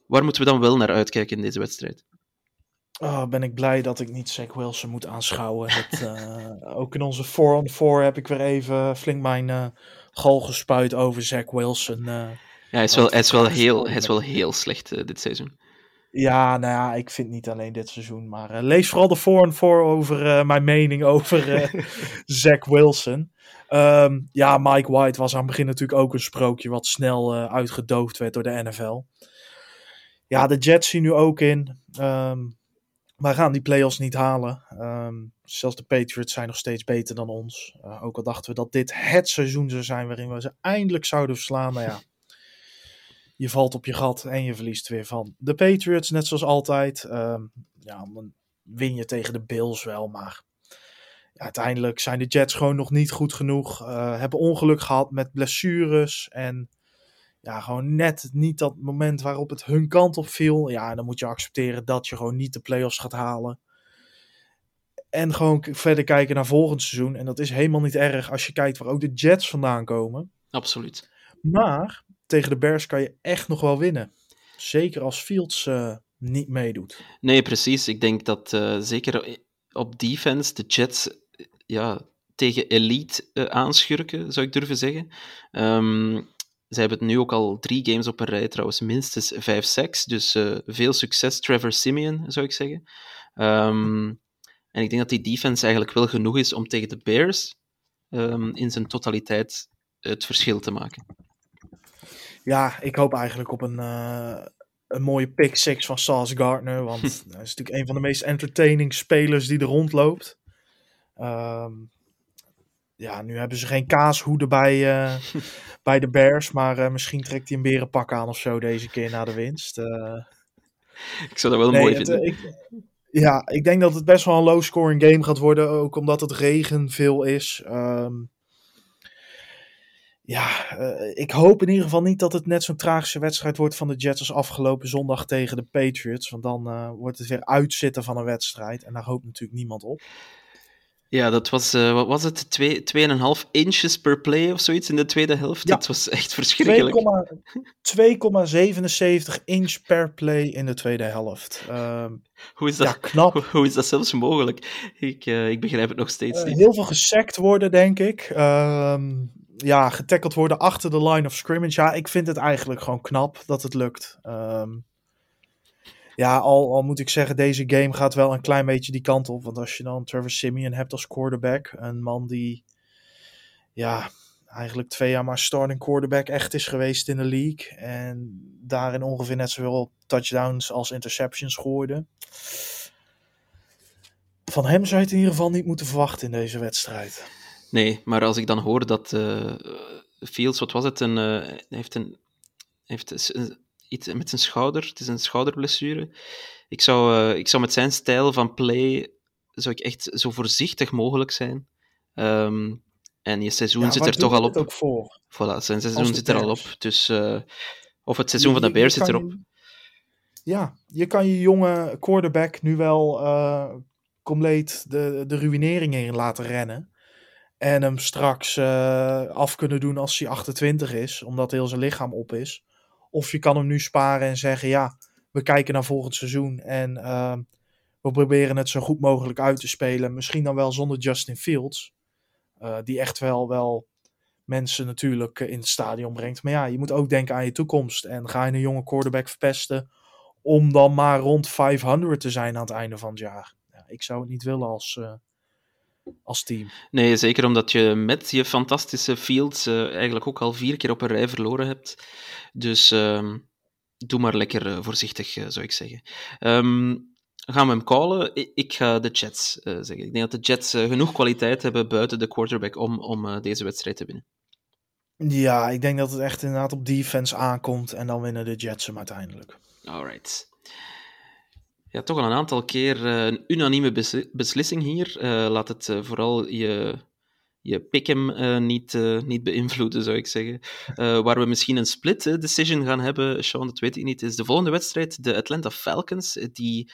waar moeten we dan wel naar uitkijken in deze wedstrijd? oh, ben ik blij dat ik niet Zach Wilson moet aanschouwen. Het, eh, ook in onze 4-on-4 heb ik weer even flink mijn eh gal gespuit over Zach Wilson. Ja, hij is wel, hij is wel, heel, hij is wel heel slecht dit seizoen. Ja, nou ja, ik vind niet alleen dit seizoen, maar eh, lees vooral de voor en voor over eh, mijn mening over eh Zach Wilson. Ehm, ja, Mike White was aan het begin natuurlijk ook een sprookje wat snel uitgedoofd werd door de NFL. Ja, de Jets zien nu ook in. ehm wij gaan die playoffs niet halen. Ehm, zelfs de Patriots zijn nog steeds beter dan ons. Ook al dachten we dat dit het seizoen zou zijn waarin we ze eindelijk zouden verslaan. Maar ja, je valt op je gat en je verliest weer van de Patriots, net zoals altijd. Ehm, ja, dan win je tegen de Bills wel, maar ja, uiteindelijk zijn de Jets gewoon nog niet goed genoeg. eh, hebben ongeluk gehad met blessures en ja, gewoon net niet dat moment waarop het hun kant op viel. Ja, dan moet je accepteren dat je gewoon niet de playoffs gaat halen. En gewoon verder kijken naar volgend seizoen. En dat is helemaal niet erg als je kijkt waar ook de Jets vandaan komen. Absoluut. Maar tegen de Bears kan je echt nog wel winnen. Zeker als Fields eh, niet meedoet. Nee, precies. Ik denk dat eh, zeker op defense de Jets ja, tegen elite eh, aanschurken, zou ik durven zeggen. Ehm zij hebben het nu ook al drie games op een rij, trouwens minstens vijf sacks. Dus veel succes, Trevor Simeon, zou ik zeggen. Ehm, en ik denk dat die defense eigenlijk wel genoeg is om tegen de Bears ehm, in zijn totaliteit het verschil te maken. Ja, ik hoop eigenlijk op een, eh, een mooie pick six van Sauce Gardner. Want hij is natuurlijk een van de meest entertaining spelers die er rondloopt. Ehm, ja, nu hebben ze geen kaashoeden bij, eh, bij de Bears. Maar eh, misschien trekt hij een berenpak aan of zo deze keer na de winst. Ik zou dat wel Nee, mooi het, vinden. ik, ja, ik denk dat het best wel een low-scoring game gaat worden. Ook omdat het regen veel is. Ehm, ja, eh, ik hoop in ieder geval niet dat het net zo'n tragische wedstrijd wordt van de Jets als afgelopen zondag tegen de Patriots. Want dan eh, wordt het weer uitzitten van een wedstrijd. En daar hoopt natuurlijk niemand op. Ja, dat was, eh, wat was het, Twee- 2,5 inches per play of zoiets in de tweede helft? Ja. Dat was echt verschrikkelijk. 2,77 inch per play in de tweede helft. Ehm, Hoe is dat, ja, knap. hoe, hoe is dat zelfs mogelijk? Ik, ik begrijp het nog steeds niet. heel veel gesackt worden, denk ik. Ja, getackeld worden achter de line of scrimmage. Ja, ik vind het eigenlijk gewoon knap dat het lukt. Ehm, ja, al, al moet ik zeggen, deze game gaat wel een klein beetje die kant op. Want als je dan Trevor Simeon hebt als quarterback, een man die ja, eigenlijk twee jaar maar starting quarterback echt is geweest in de league. En daarin ongeveer net zoveel touchdowns als interceptions gooide. Van hem zou je het in ieder geval niet moeten verwachten in deze wedstrijd. Nee, maar als ik dan hoor dat eh, Fields, wat was het, een, eh, heeft, een, heeft een- iets met zijn schouder, het is een schouderblessure. Ik zou, eh, ik zou met zijn stijl van play, zou ik echt zo voorzichtig mogelijk zijn. Ehm, en je seizoen Ja, zit er toch al op. ook voor. Voilà, zijn seizoen zit er al op. Dus, of het seizoen Je- van de Bears zit erop. je- ja, je kan je jonge quarterback nu wel compleet de, de ruïnering in laten rennen. En hem straks eh, af kunnen doen als hij 28 is, omdat heel zijn lichaam op is. Of je kan hem nu sparen en zeggen: ja, we kijken naar volgend seizoen en eh, we proberen het zo goed mogelijk uit te spelen. Misschien dan wel zonder Justin Fields. Eh, die echt wel, wel mensen natuurlijk eh, in het stadion brengt. Maar ja, je moet ook denken aan je toekomst. En ga je een jonge quarterback verpesten om dan maar rond 500 te zijn aan het einde van het jaar. Ja, ik zou het niet willen als, als team. Nee, zeker omdat je met je fantastische Fields eh, eigenlijk ook al vier keer op een rij verloren hebt. Dus ehm, doe maar lekker eh, voorzichtig, eh, zou ik zeggen. Ehm, gaan we hem callen? Ik, ik ga de Jets zeggen. Ik denk dat de Jets genoeg kwaliteit hebben buiten de quarterback om, om deze wedstrijd te winnen. Ja, ik denk dat het echt inderdaad op defense aankomt. En dan winnen de Jets hem uiteindelijk. Alright. Ja, toch al een aantal keer eh, een unanieme besli- beslissing hier. Eh, laat het eh, vooral je, je pick'em niet, niet beïnvloeden, zou ik zeggen. Waar we misschien een split decision gaan hebben, Sean, dat weet ik niet, is de volgende wedstrijd. De Atlanta Falcons, die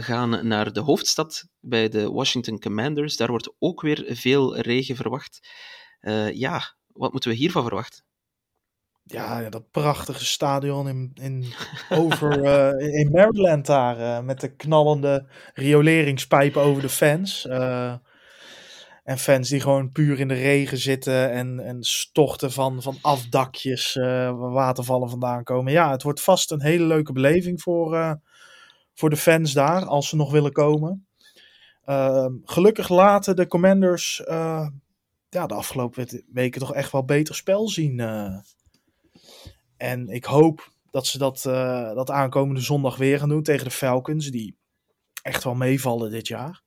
gaan naar de hoofdstad bij de Washington Commanders. Daar wordt ook weer veel regen verwacht. Ja, wat moeten we hiervan verwachten? Ja, dat prachtige stadion in, in, over, eh, in Maryland daar. eh, met de knallende rioleringspijpen over de fans. eh, en fans die gewoon puur in de regen zitten. En, en stochten van, van afdakjes waar watervallen vandaan komen. Ja, het wordt vast een hele leuke beleving voor, voor de fans daar. Als ze nog willen komen. Ehm, gelukkig laten de Commanders ja, de afgelopen we- weken toch echt wel beter spel zien. En ik hoop dat ze dat, eh, dat aankomende zondag weer gaan doen tegen de Falcons, die echt wel meevallen dit jaar.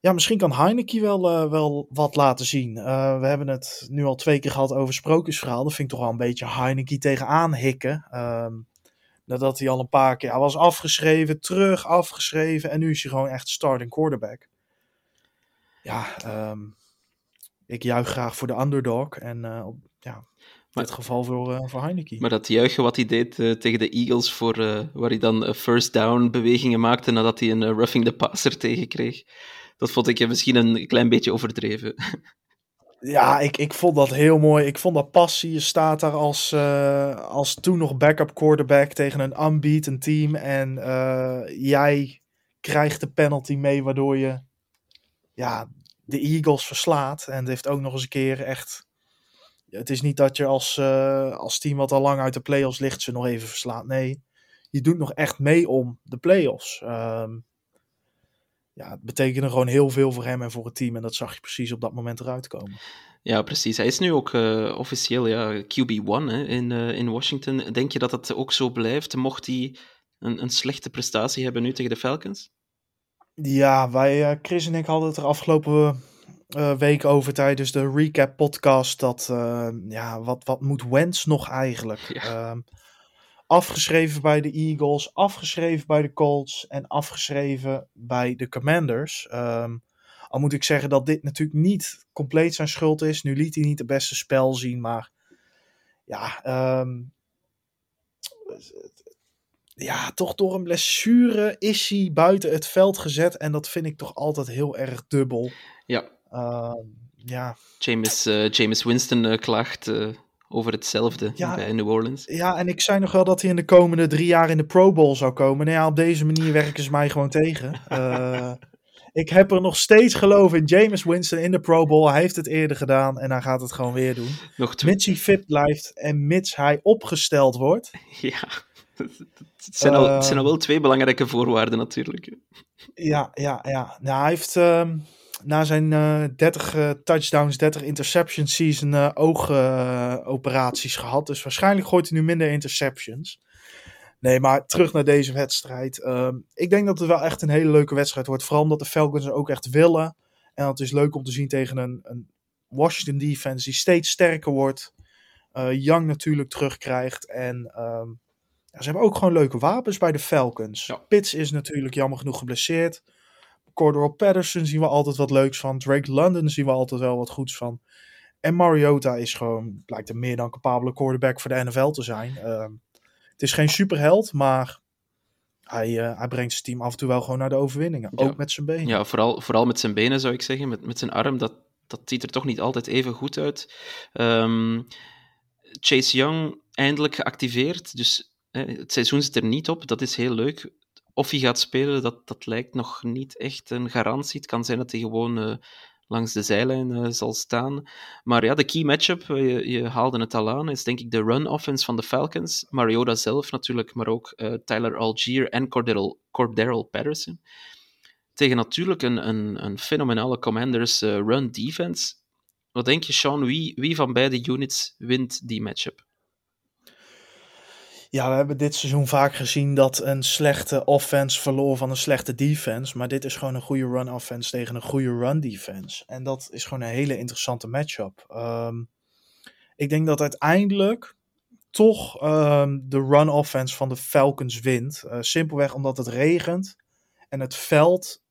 Ja, misschien kan Heineken wel, eh, wel wat laten zien. Eh, we hebben het nu al twee keer gehad over sprookjesverhaal. Dat vind ik toch wel een beetje Heineken tegenaan hikken. Ehm, nadat hij al een paar keer... Was afgeschreven, terug afgeschreven. En nu is hij gewoon echt starting quarterback. Ja, ehm, ik juich graag voor de underdog. En ja, Maar- dit geval voor, eh, voor Heineken. Maar dat juichen wat hij deed eh, tegen de Eagles, voor, eh, waar hij dan first down bewegingen maakte nadat hij een roughing the passer tegenkreeg, dat vond ik misschien een klein beetje overdreven. Ja, ik, ik vond dat heel mooi. Ik vond dat passie. Je staat daar als, als toen nog backup quarterback tegen een unbeaten team. En jij krijgt de penalty mee, waardoor je ja, de Eagles verslaat. En het heeft ook nog eens een keer echt. Het is niet dat je als, eh, als team wat al lang uit de playoffs ligt, ze nog even verslaat. Nee, je doet nog echt mee om de playoffs. Ehm ja, het betekende gewoon heel veel voor hem en voor het team. En dat zag je precies op dat moment eruit komen. Ja, precies. Hij is nu ook eh, officieel ja, QB1 hè, in, eh, in Washington. Denk je dat dat ook zo blijft, mocht hij een, een slechte prestatie hebben nu tegen de Falcons? Ja, wij, Chris en ik hadden het er afgelopen week over tijdens de recap podcast. Dat, eh, ja, wat, wat moet Wentz nog eigenlijk? Ja. Ehm, afgeschreven bij de Eagles, afgeschreven bij de Colts en afgeschreven bij de Commanders. Ehm, al moet ik zeggen dat dit natuurlijk niet compleet zijn schuld is. Nu liet hij niet het beste spel zien, maar ja, ehm, ja, toch door een blessure is hij buiten het veld gezet. En dat vind ik toch altijd heel erg dubbel. Ja, ja. James, eh, James Winston eh, klaagt eh, over hetzelfde Ja. bij New Orleans. ja, en ik zei nog wel dat hij in de komende drie jaar in de Pro Bowl zou komen. Nou ja, op deze manier werken ze mij gewoon tegen. Ik heb er nog steeds geloof in James Winston in de Pro Bowl. Hij heeft het eerder gedaan en hij gaat het gewoon weer doen. Nog. Mits hij fit blijft en mits hij opgesteld wordt. Ja, het zijn, al, het zijn al Ehm. wel twee belangrijke voorwaarden natuurlijk. Ja, ja, ja. Nou, hij heeft ehm, na zijn eh 30 eh, touchdowns, 30 interception season eh, oogoperaties gehad. Dus waarschijnlijk gooit hij nu minder interceptions. Nee, maar terug naar deze wedstrijd. Ehm, ik denk dat het wel echt een hele leuke wedstrijd wordt. Vooral omdat de Falcons er ook echt willen. En het is leuk om te zien tegen een, een Washington defense die steeds sterker wordt. Eh, Young natuurlijk terugkrijgt. En ehm, ja, ze hebben ook gewoon leuke wapens bij de Falcons. Ja. Pitts is natuurlijk jammer genoeg geblesseerd. Cordero Patterson zien we altijd wat leuks van. Drake London zien we altijd wel wat goeds van. En Mariota is gewoon, blijkt een meer dan capabele quarterback voor de NFL te zijn. Ehm, het is geen superheld, maar hij, eh, hij brengt zijn team af en toe wel gewoon naar de overwinningen. Ja. Ook met zijn benen. Ja, vooral, vooral met zijn benen zou ik zeggen. Met, met zijn arm, dat, dat ziet er toch niet altijd even goed uit. Ehm, Chase Young eindelijk geactiveerd. Dus hè, het seizoen zit er niet op. Dat is heel leuk. Of hij gaat spelen, dat, dat lijkt nog niet echt een garantie. Het kan zijn dat hij gewoon eh, langs de zijlijn eh, zal staan. Maar ja, de key matchup, eh, je, je, haalde het al aan, is denk ik de run offense van de Falcons. Mariota zelf natuurlijk, maar ook Tyler Algier en Cordero, Patterson. Tegen natuurlijk een, een, een fenomenale Commanders run defense. Wat denk je, Sean, wie, wie van beide units wint die matchup? Ja, we hebben dit seizoen vaak gezien dat een slechte offense verloor van een slechte defense. Maar dit is gewoon een goede run offense tegen een goede run defense. En dat is gewoon een hele interessante matchup. Um, ik denk dat uiteindelijk toch um, de run offense van de Falcons wint. Uh, simpelweg omdat het regent en het veld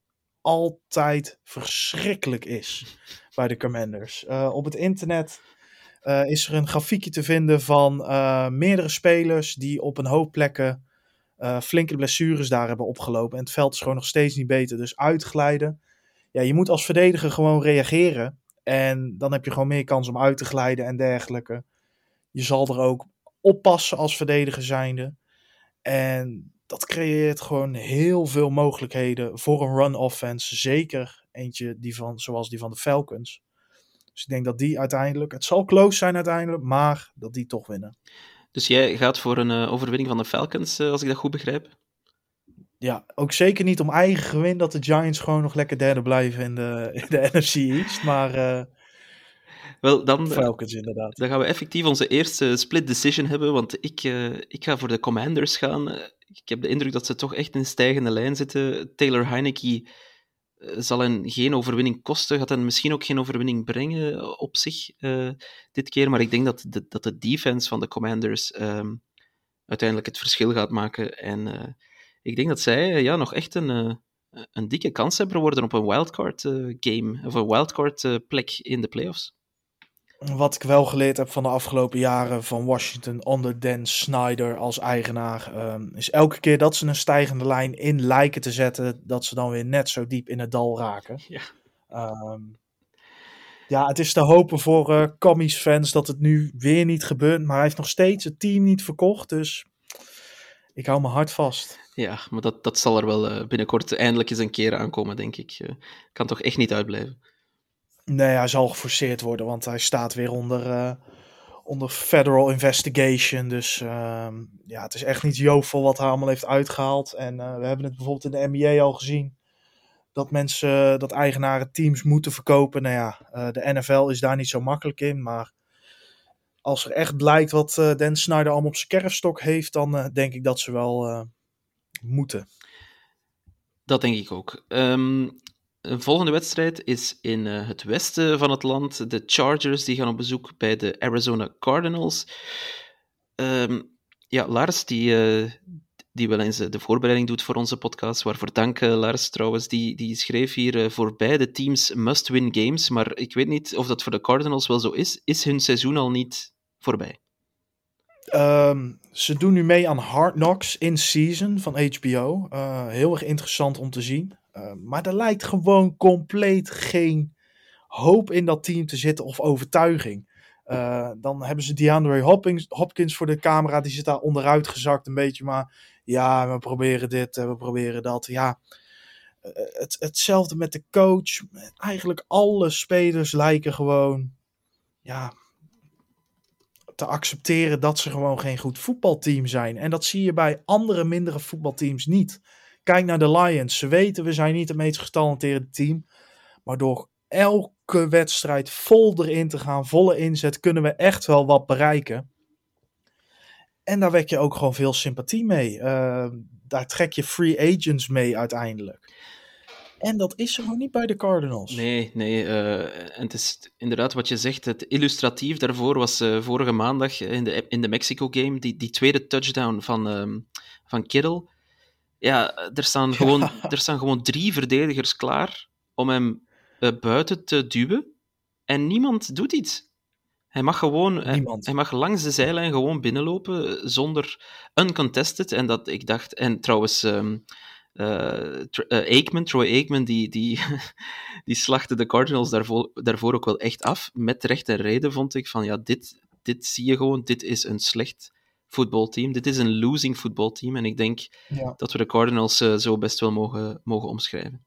altijd verschrikkelijk is bij de Commanders. Uh, op het internet uh, is er een grafiekje te vinden van uh, meerdere spelers die op een hoop plekken uh, flinke blessures daar hebben opgelopen. En het veld is gewoon nog steeds niet beter. Dus uitglijden. Ja, je moet als verdediger gewoon reageren. En dan heb je gewoon meer kans om uit te glijden en dergelijke. Je zal er ook oppassen als verdediger zijnde. En dat creëert gewoon heel veel mogelijkheden voor een run offense. Zeker eentje die van, zoals die van de Falcons. Dus ik denk dat die uiteindelijk, het zal close zijn uiteindelijk, maar dat die toch winnen. Dus jij gaat voor een uh, overwinning van de Falcons, uh, als ik dat goed begrijp? Ja, ook zeker niet om eigen gewin dat de Giants gewoon nog lekker derde blijven in de, in de NFC East, maar... Uh, wel, dan, Falcons inderdaad. Dan gaan we effectief onze eerste split decision hebben, want ik, ik ga voor de Commanders gaan. Ik heb de indruk dat ze toch echt in stijgende lijn zitten. Taylor Heineke zal hen geen overwinning kosten, gaat hen misschien ook geen overwinning brengen op zich uh, dit keer, maar ik denk dat de, dat de defense van de Commanders um, uiteindelijk het verschil gaat maken. En ik denk dat zij ja, nog echt een, een dikke kans hebben worden op een wildcard game, of een wildcard plek in de playoffs. Wat ik wel geleerd heb van de afgelopen jaren van Washington onder Dan Snyder als eigenaar, um, is elke keer dat ze een stijgende lijn in lijken te zetten, dat ze dan weer net zo diep in het dal raken. Ja, um, ja het is te hopen voor uh, Commies fans dat het nu weer niet gebeurt, maar hij heeft nog steeds het team niet verkocht, dus ik hou mijn hart vast. Ja, maar dat, dat zal er wel uh, binnenkort eindelijk eens een keer aankomen, denk ik. Uh, kan toch echt niet uitblijven. Nee, hij zal geforceerd worden, want hij staat weer onder, uh, onder federal investigation. Dus uh, ja, het is echt niet jovel wat hij allemaal heeft uitgehaald. En uh, we hebben het bijvoorbeeld in de NBA al gezien. Dat mensen, dat eigenaren teams moeten verkopen. Nou ja, de NFL is daar niet zo makkelijk in. Maar als er echt blijkt wat Dan Snyder allemaal op zijn kerfstok heeft, dan denk ik dat ze wel moeten. Dat denk ik ook. Um, een volgende wedstrijd is in uh, het westen van het land. De Chargers die gaan op bezoek bij de Arizona Cardinals. Um, ja, Lars, die, uh, die wel eens de voorbereiding doet voor onze podcast, waarvoor dank Lars trouwens, die, die schreef hier voor beide teams must-win games. Maar ik weet niet of dat voor de Cardinals wel zo is. Is hun seizoen al niet voorbij? Um, ze doen nu mee aan Hard Knocks in Season van HBO. heel erg interessant om te zien. Uh, maar er lijkt gewoon compleet geen hoop in dat team te zitten of overtuiging. Uh, dan hebben ze DeAndre Hopkins, voor de camera, die zit daar onderuit gezakt een beetje. Maar ja, we proberen dit, we proberen dat. Ja, uh, het, hetzelfde met de coach. Eigenlijk alle spelers lijken gewoon ja, te accepteren dat ze gewoon geen goed voetbalteam zijn. En dat zie je bij andere mindere voetbalteams niet. Kijk naar de Lions. Ze weten, we zijn niet het meest getalenteerde team. Maar door elke wedstrijd vol erin te gaan, volle inzet, kunnen we echt wel wat bereiken. En daar wek je ook gewoon veel sympathie mee. Uh, daar trek je free agents mee uiteindelijk. En dat is er nog niet bij de Cardinals. Nee, nee. Uh, en het is inderdaad wat je zegt. Het illustratief daarvoor was uh, vorige maandag in de, in de Mexico game. Die, die tweede touchdown van, um, van Kittle ja, er staan, gewoon, ja. er staan gewoon drie verdedigers klaar om hem uh, buiten te duwen. En niemand doet iets. Hij mag gewoon, hij, hij, mag langs de zijlijn gewoon binnenlopen zonder uncontested. En dat ik dacht, en trouwens, um, uh, uh, Aikman, Troy Aikman, die, die, die slachtte de Cardinals daarvoor, daarvoor ook wel echt af. Met recht en reden vond ik van, ja, dit, dit zie je gewoon, dit is een slecht voetbalteam. Dit is een losing voetbalteam en ik denk ja. dat we de Cardinals uh, zo best wel mogen, mogen omschrijven.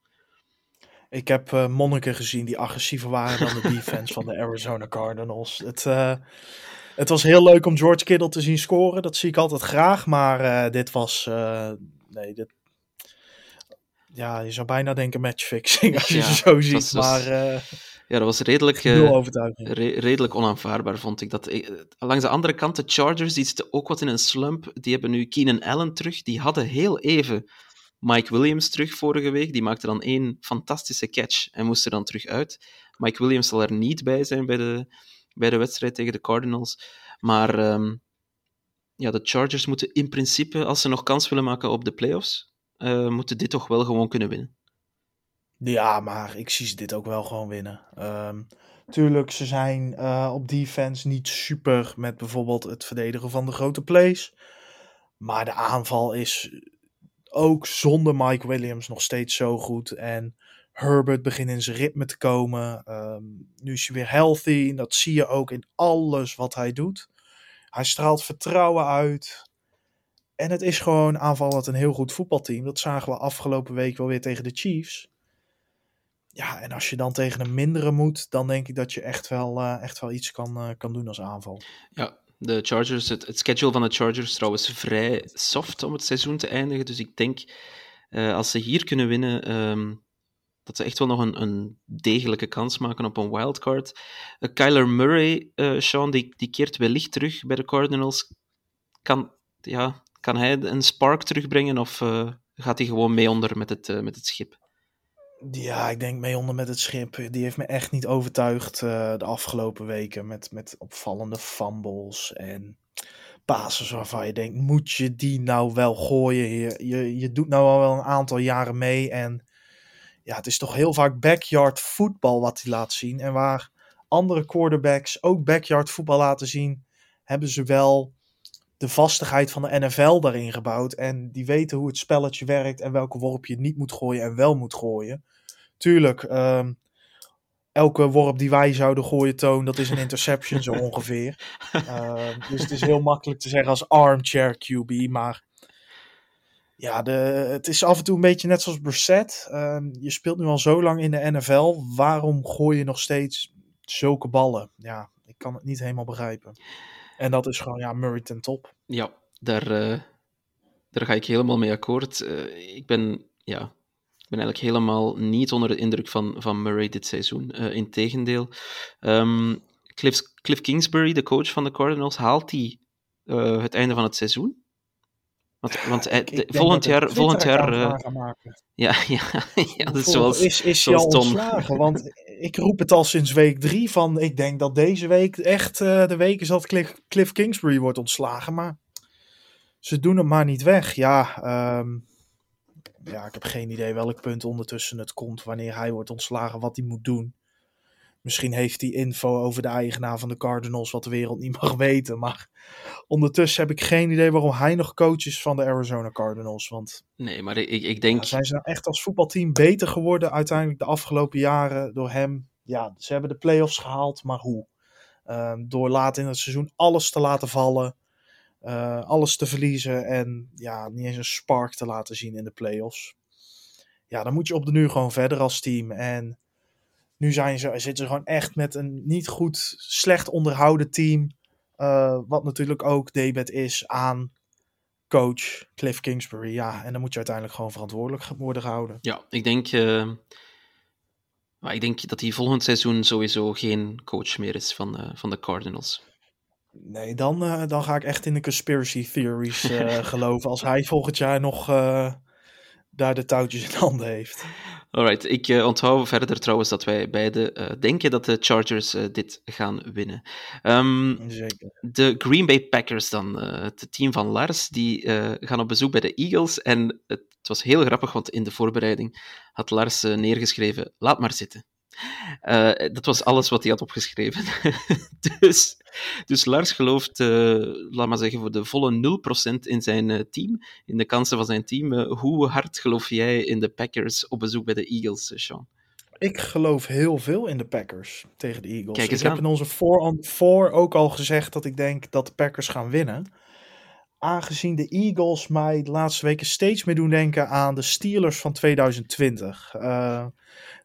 Ik heb uh, monniken gezien die agressiever waren dan de defense van de Arizona Cardinals. Het, uh, het was heel leuk om George Kittle te zien scoren. Dat zie ik altijd graag. Maar dit was. nee, dit. Ja, je zou bijna denken matchfixing als je ja, ze zo ziet. Maar. Ja, dat was redelijk, re redelijk onaanvaardbaar, vond ik. Dat, langs de andere kant, de Chargers, die zitten ook wat in een slump. Die hebben nu Keenan Allen terug. Die hadden heel even Mike Williams terug vorige week. Die maakte dan één fantastische catch en moest er dan terug uit. Mike Williams zal er niet bij zijn bij de, bij de wedstrijd tegen de Cardinals. Maar um, ja, de Chargers moeten in principe, als ze nog kans willen maken op de playoffs, uh, moeten dit toch wel gewoon kunnen winnen. Ja, maar ik zie ze dit ook wel gewoon winnen. Um, tuurlijk, ze zijn uh, op defense niet super met bijvoorbeeld het verdedigen van de grote plays. Maar de aanval is ook zonder Mike Williams nog steeds zo goed. En Herbert begint in zijn ritme te komen. Um, nu is hij weer healthy. En dat zie je ook in alles wat hij doet. Hij straalt vertrouwen uit. En het is gewoon aanvallend een heel goed voetbalteam. Dat zagen we afgelopen week wel weer tegen de Chiefs. Ja, en als je dan tegen een mindere moet, dan denk ik dat je echt wel, uh, echt wel iets kan, uh, kan doen als aanval. Ja, de Chargers, het, schedule van de Chargers trouwens vrij soft om het seizoen te eindigen. Dus ik denk, uh, als ze hier kunnen winnen, um, dat ze echt wel nog een, een, degelijke kans maken op een wildcard. Kyler Murray, Sean, die, die keert wellicht terug bij de Cardinals. Kan, ja, kan hij een spark terugbrengen of gaat hij gewoon mee onder met het, met het schip? Ja, ik denk mee onder met het schip. Die heeft me echt niet overtuigd uh, de afgelopen weken. Met, met opvallende fumbles en basis waarvan je denkt: moet je die nou wel gooien? Je, je, je doet nou al wel een aantal jaren mee. En ja, het is toch heel vaak backyard voetbal wat hij laat zien. En waar andere quarterbacks ook backyard voetbal laten zien, hebben ze wel de vastigheid van de NFL daarin gebouwd. En die weten hoe het spelletje werkt en welke worp je niet moet gooien en wel moet gooien. Tuurlijk, um, elke worp die wij zouden gooien, Toon, dat is een interception zo ongeveer. Uh, dus het is heel makkelijk te zeggen als armchair QB, maar ja, de, het is af en toe een beetje net zoals Brissett. Uh, je speelt nu al zo lang in de NFL, waarom gooi je nog steeds zulke ballen? Ja, ik kan het niet helemaal begrijpen. En dat is gewoon, ja, Murray ten top. Ja, daar, uh, daar ga ik helemaal mee akkoord. Uh, ik ben, ja, ik ben eigenlijk helemaal niet onder de indruk van, van Murray dit seizoen. Uh, Integendeel. Um, Cliff, Cliff Kingsbury, de coach van de Cardinals, haalt hij het einde van het seizoen? Want, want ik, ik volgend jaar. Volgend jaar ja, ja, ja, dat is zoals. Is, is hij al ontslagen? Want ik roep het al sinds week drie van. Ik denk dat deze week echt uh, de week is dat Cliff, Cliff, Kingsbury wordt ontslagen. Maar ze doen hem maar niet weg. Ja, um, ja, ik heb geen idee welk punt ondertussen het komt. Wanneer hij wordt ontslagen, wat hij moet doen. Misschien heeft hij info over de eigenaar van de Cardinals wat de wereld niet mag weten. Maar ondertussen heb ik geen idee waarom hij nog coach is van de Arizona Cardinals. Want nee, maar ik, ik denk. Ja, zijn ze nou echt als voetbalteam beter geworden uiteindelijk de afgelopen jaren door hem? Ja, ze hebben de playoffs gehaald, maar hoe? Uh, door laat in het seizoen alles te laten vallen. Uh, alles te verliezen en ja, niet eens een spark te laten zien in de playoffs. Ja, dan moet je op de nu gewoon verder als team. En nu zijn ze, zitten ze gewoon echt met een niet goed, slecht onderhouden team. Uh, wat natuurlijk ook debet is aan coach Cliff Kingsbury. Ja, en dan moet je uiteindelijk gewoon verantwoordelijk worden gehouden. Ja, ik denk, uh, maar ik denk dat hij volgend seizoen sowieso geen coach meer is van, uh, van de Cardinals. Nee, dan, dan ga ik echt in de conspiracy theories geloven. Als hij volgend jaar nog daar de touwtjes in handen heeft. Alright, ik uh, onthoud verder trouwens dat wij beide uh, denken dat de Chargers uh, dit gaan winnen. Um, Zeker. De Green Bay Packers dan, het team van Lars, die gaan op bezoek bij de Eagles. En het, het, was heel grappig, want in de voorbereiding had Lars neergeschreven, laat maar zitten. Uh, dat was alles wat hij had opgeschreven. dus, dus Lars gelooft, uh, laat maar zeggen, voor de volle 0% in zijn uh, team, in de kansen van zijn team. hoe hard geloof jij in de Packers op bezoek bij de Eagles, Sean? Ik geloof heel veel in de Packers tegen de Eagles. Kijk eens ik aan. heb in onze voor, voor ook al gezegd dat ik denk dat de Packers gaan winnen. Aangezien de Eagles mij de laatste weken steeds meer doen denken aan de Steelers van 2020. Uh,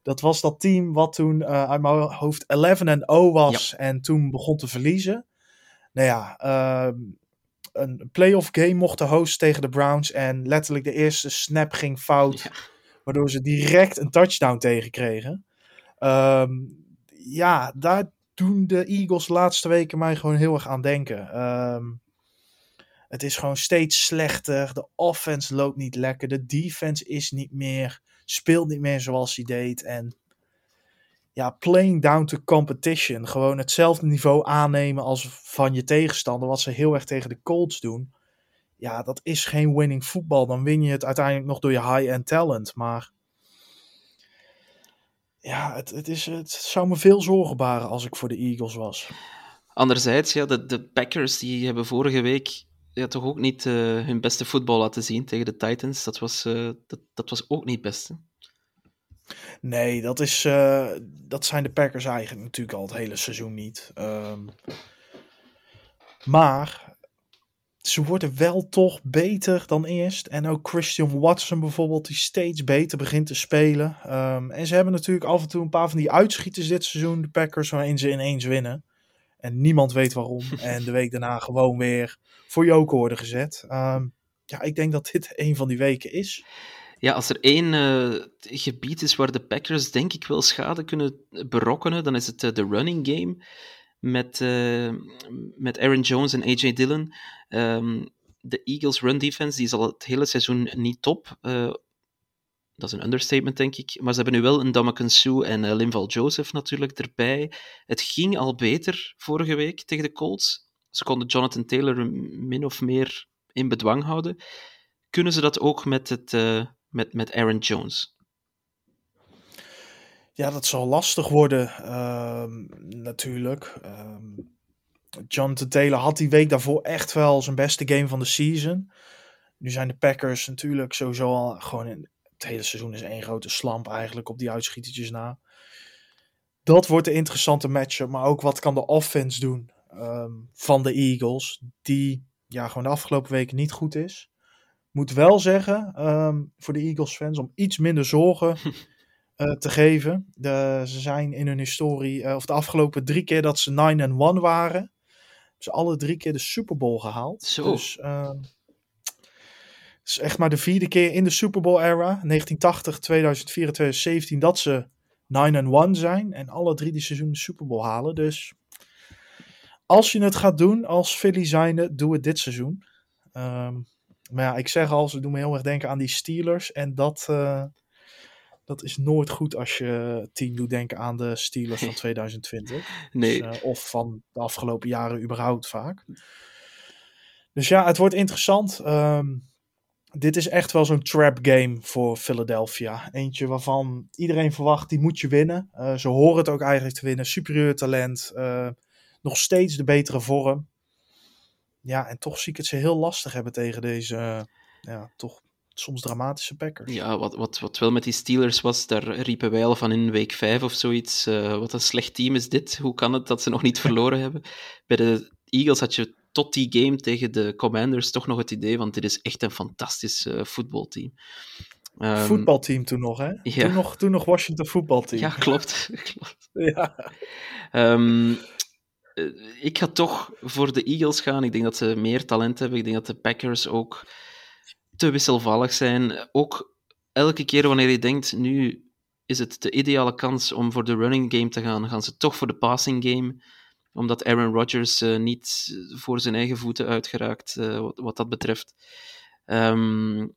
dat was dat team wat toen uh, uit mijn hoofd 11 en 0 was ja. en toen begon te verliezen. Nou ja, uh, een playoff game mocht de host tegen de Browns en letterlijk de eerste snap ging fout, ja. waardoor ze direct een touchdown tegenkregen. Um, ja, daar doen de Eagles de laatste weken mij gewoon heel erg aan denken. Um, het is gewoon steeds slechter. De offense loopt niet lekker. De defense is niet meer, speelt niet meer zoals hij deed. En ja, playing down to competition. Gewoon hetzelfde niveau aannemen als van je tegenstander. Wat ze heel erg tegen de Colts doen. Ja, dat is geen winning voetbal. Dan win je het uiteindelijk nog door je high-end talent. Maar ja, het, is, het zou me veel zorgen baren als ik voor de Eagles was. Anderzijds, ja, de, de Packers die hebben vorige week ja, toch ook niet uh, hun beste voetbal laten zien tegen de Titans. Dat was, uh, dat, dat was ook niet het beste. Nee, dat, is, uh, dat zijn de Packers eigenlijk natuurlijk al het hele seizoen niet. Um, maar ze worden wel toch beter dan eerst. En ook Christian Watson bijvoorbeeld, die steeds beter begint te spelen. Um, en ze hebben natuurlijk af en toe een paar van die uitschieters dit seizoen, de Packers, waarin ze ineens winnen. En niemand weet waarom. en de week daarna gewoon weer voor joker worden gezet. Um, ja, ik denk dat dit een van die weken is. Ja, als er één uh, gebied is waar de Packers denk ik wel schade kunnen berokkenen, dan is het uh, de running game met, uh, met Aaron Jones en AJ Dillon. Um, de Eagles run defense die is al het hele seizoen niet top. Dat is een understatement, denk ik. Maar ze hebben nu wel een Damakan Sue en uh, Linval Joseph natuurlijk erbij. Het ging al beter vorige week tegen de Colts. Ze konden Jonathan Taylor min of meer in bedwang houden. Kunnen ze dat ook met, het, uh, met, met Aaron Jones? Ja, dat zal lastig worden, uh, natuurlijk. Uh, Jonathan Taylor had die week daarvoor echt wel zijn beste game van de season. Nu zijn de Packers natuurlijk sowieso al gewoon in het hele seizoen is één grote slamp eigenlijk op die uitschietertjes na. Dat wordt een interessante matchup, maar ook wat kan de offense doen um, van de Eagles, die ja, gewoon de afgelopen weken niet goed is. Moet wel zeggen, um, voor de Eagles fans, om iets minder zorgen uh, te geven. De, ze zijn in hun historie, uh, of de afgelopen drie keer dat ze 9-1 waren, ze alle drie keer de Super Bowl gehaald. Zo. Dus uh, het is echt maar de vierde keer in de Super Bowl era, 1980, 2004 en 2017, dat ze 9-1 zijn. En alle drie die seizoenen de Super Bowl halen. Dus als je het gaat doen als Philly zijnde, doe het dit seizoen. Um, maar ja, ik zeg al, ze doen me heel erg denken aan die Steelers. En dat, uh, dat is nooit goed als je team doet denken aan de Steelers van 2020. Nee. Dus, uh, of van de afgelopen jaren überhaupt vaak. Dus ja, het wordt interessant. Um, dit is echt wel zo'n trap game voor Philadelphia. Eentje waarvan iedereen verwacht, die moet je winnen. Uh, ze horen het ook eigenlijk te winnen. Superieur talent. Uh, nog steeds de betere vorm. Ja, en toch zie ik het ze heel lastig hebben tegen deze, uh, ja, toch soms dramatische Packers. Ja, wat, wat, wat wel met die Steelers was, daar riepen wij al van in week 5 of zoiets. Wat een slecht team is dit. Hoe kan het dat ze nog niet verloren hebben? Bij de Eagles had je tot die game tegen de Commanders toch nog het idee, want dit is echt een fantastisch uh, voetbalteam. Um, voetbalteam toen nog, hè? Ja. Toen, nog, toen nog Washington voetbalteam. Ja, klopt. klopt. ja. Um, ik ga toch voor de Eagles gaan. Ik denk dat ze meer talent hebben. Ik denk dat de Packers ook te wisselvallig zijn. Ook elke keer wanneer je denkt, nu is het de ideale kans om voor de running game te gaan, gaan ze toch voor de passing game. Omdat Aaron Rodgers uh, niet voor zijn eigen voeten uitgeraakt, uh, wat, wat, dat betreft. Um,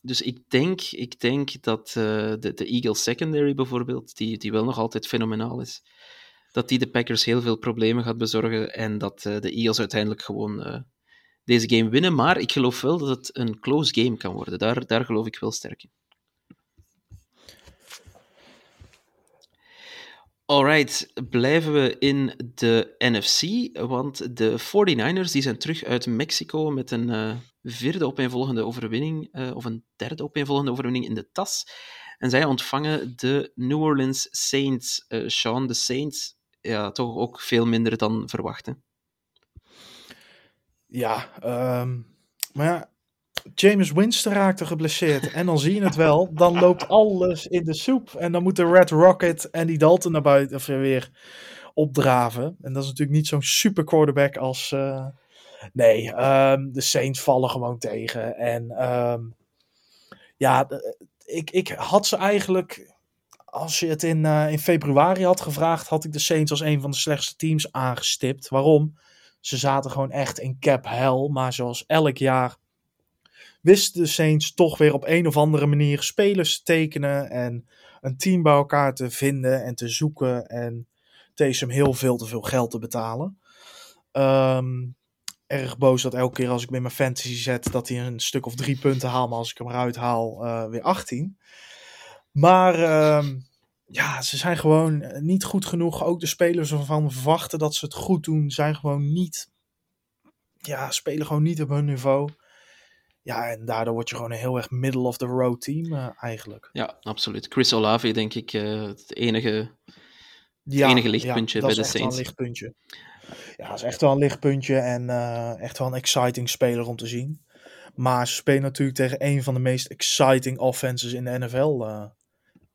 dus ik denk, ik denk dat uh, de, de Eagles secondary bijvoorbeeld, die, die wel nog altijd fenomenaal is, dat die de Packers heel veel problemen gaat bezorgen en dat de Eagles uiteindelijk gewoon deze game winnen. Maar ik geloof wel dat het een close game kan worden. Daar, daar geloof ik wel sterk in. Alright, blijven we in de NFC, want de 49ers die zijn terug uit Mexico met een uh, vierde opeenvolgende overwinning, uh, of een derde opeenvolgende overwinning in de tas. En zij ontvangen de New Orleans Saints. Uh, Sean, de Saints, ja, toch ook veel minder dan verwachten. Ja, ehm, maar ja, James Winston raakte geblesseerd. En dan zie je het wel. Dan loopt alles in de soep. En dan moet de Red Rocket en die Dalton naar buiten of weer opdraven. En dat is natuurlijk niet zo'n super quarterback als. eh, nee, ehm, de Saints vallen gewoon tegen. En ehm, ja, de- ik, ik had ze eigenlijk. Als je het in, eh, in februari had gevraagd, had ik de Saints als een van de slechtste teams aangestipt. Waarom? Ze zaten gewoon echt in cap hell. Maar zoals elk jaar wisten de Saints toch weer op een of andere manier spelers te tekenen. En een team bij elkaar te vinden en te zoeken. En Taysom heel veel te veel geld te betalen. Ehm, erg boos dat elke keer als ik met mijn fantasy zet, dat hij een stuk of drie punten haalt. Maar als ik hem eruit haal, eh, weer 18. Maar ehm, ja, ze zijn gewoon eh, niet goed genoeg. Ook de spelers waarvan verwachten dat ze het goed doen, zijn gewoon niet. Ja, spelen gewoon niet op hun niveau. Ja, en daardoor word je gewoon een heel erg middle of the road team eh, eigenlijk. Ja, absoluut. Chris Olave, denk ik, eh, het enige. Ja, enige lichtpuntje ja, bij dat de is echt wel Saints. een lichtpuntje. Ja, dat is echt wel een lichtpuntje en eh, echt wel een exciting speler om te zien. Maar ze spelen natuurlijk tegen een van de meest exciting offenses in de NFL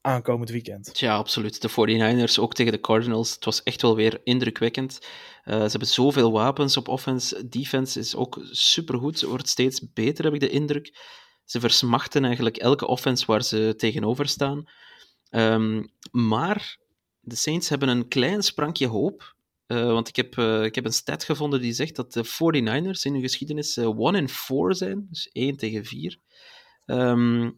aankomend weekend. Ja, absoluut. De 49ers, ook tegen de Cardinals. Het was echt wel weer indrukwekkend. Eh, ze hebben zoveel wapens op offense. Defense is ook supergoed. Wordt steeds beter, heb ik de indruk. Ze versmachten eigenlijk elke offense waar ze tegenover staan. Ehm, maar de Saints hebben een klein sprankje hoop. Eh, want ik heb, eh, ik heb een stat gevonden die zegt dat de 49ers in hun geschiedenis 1 in 4 zijn. Dus 1 tegen 4. Ehm,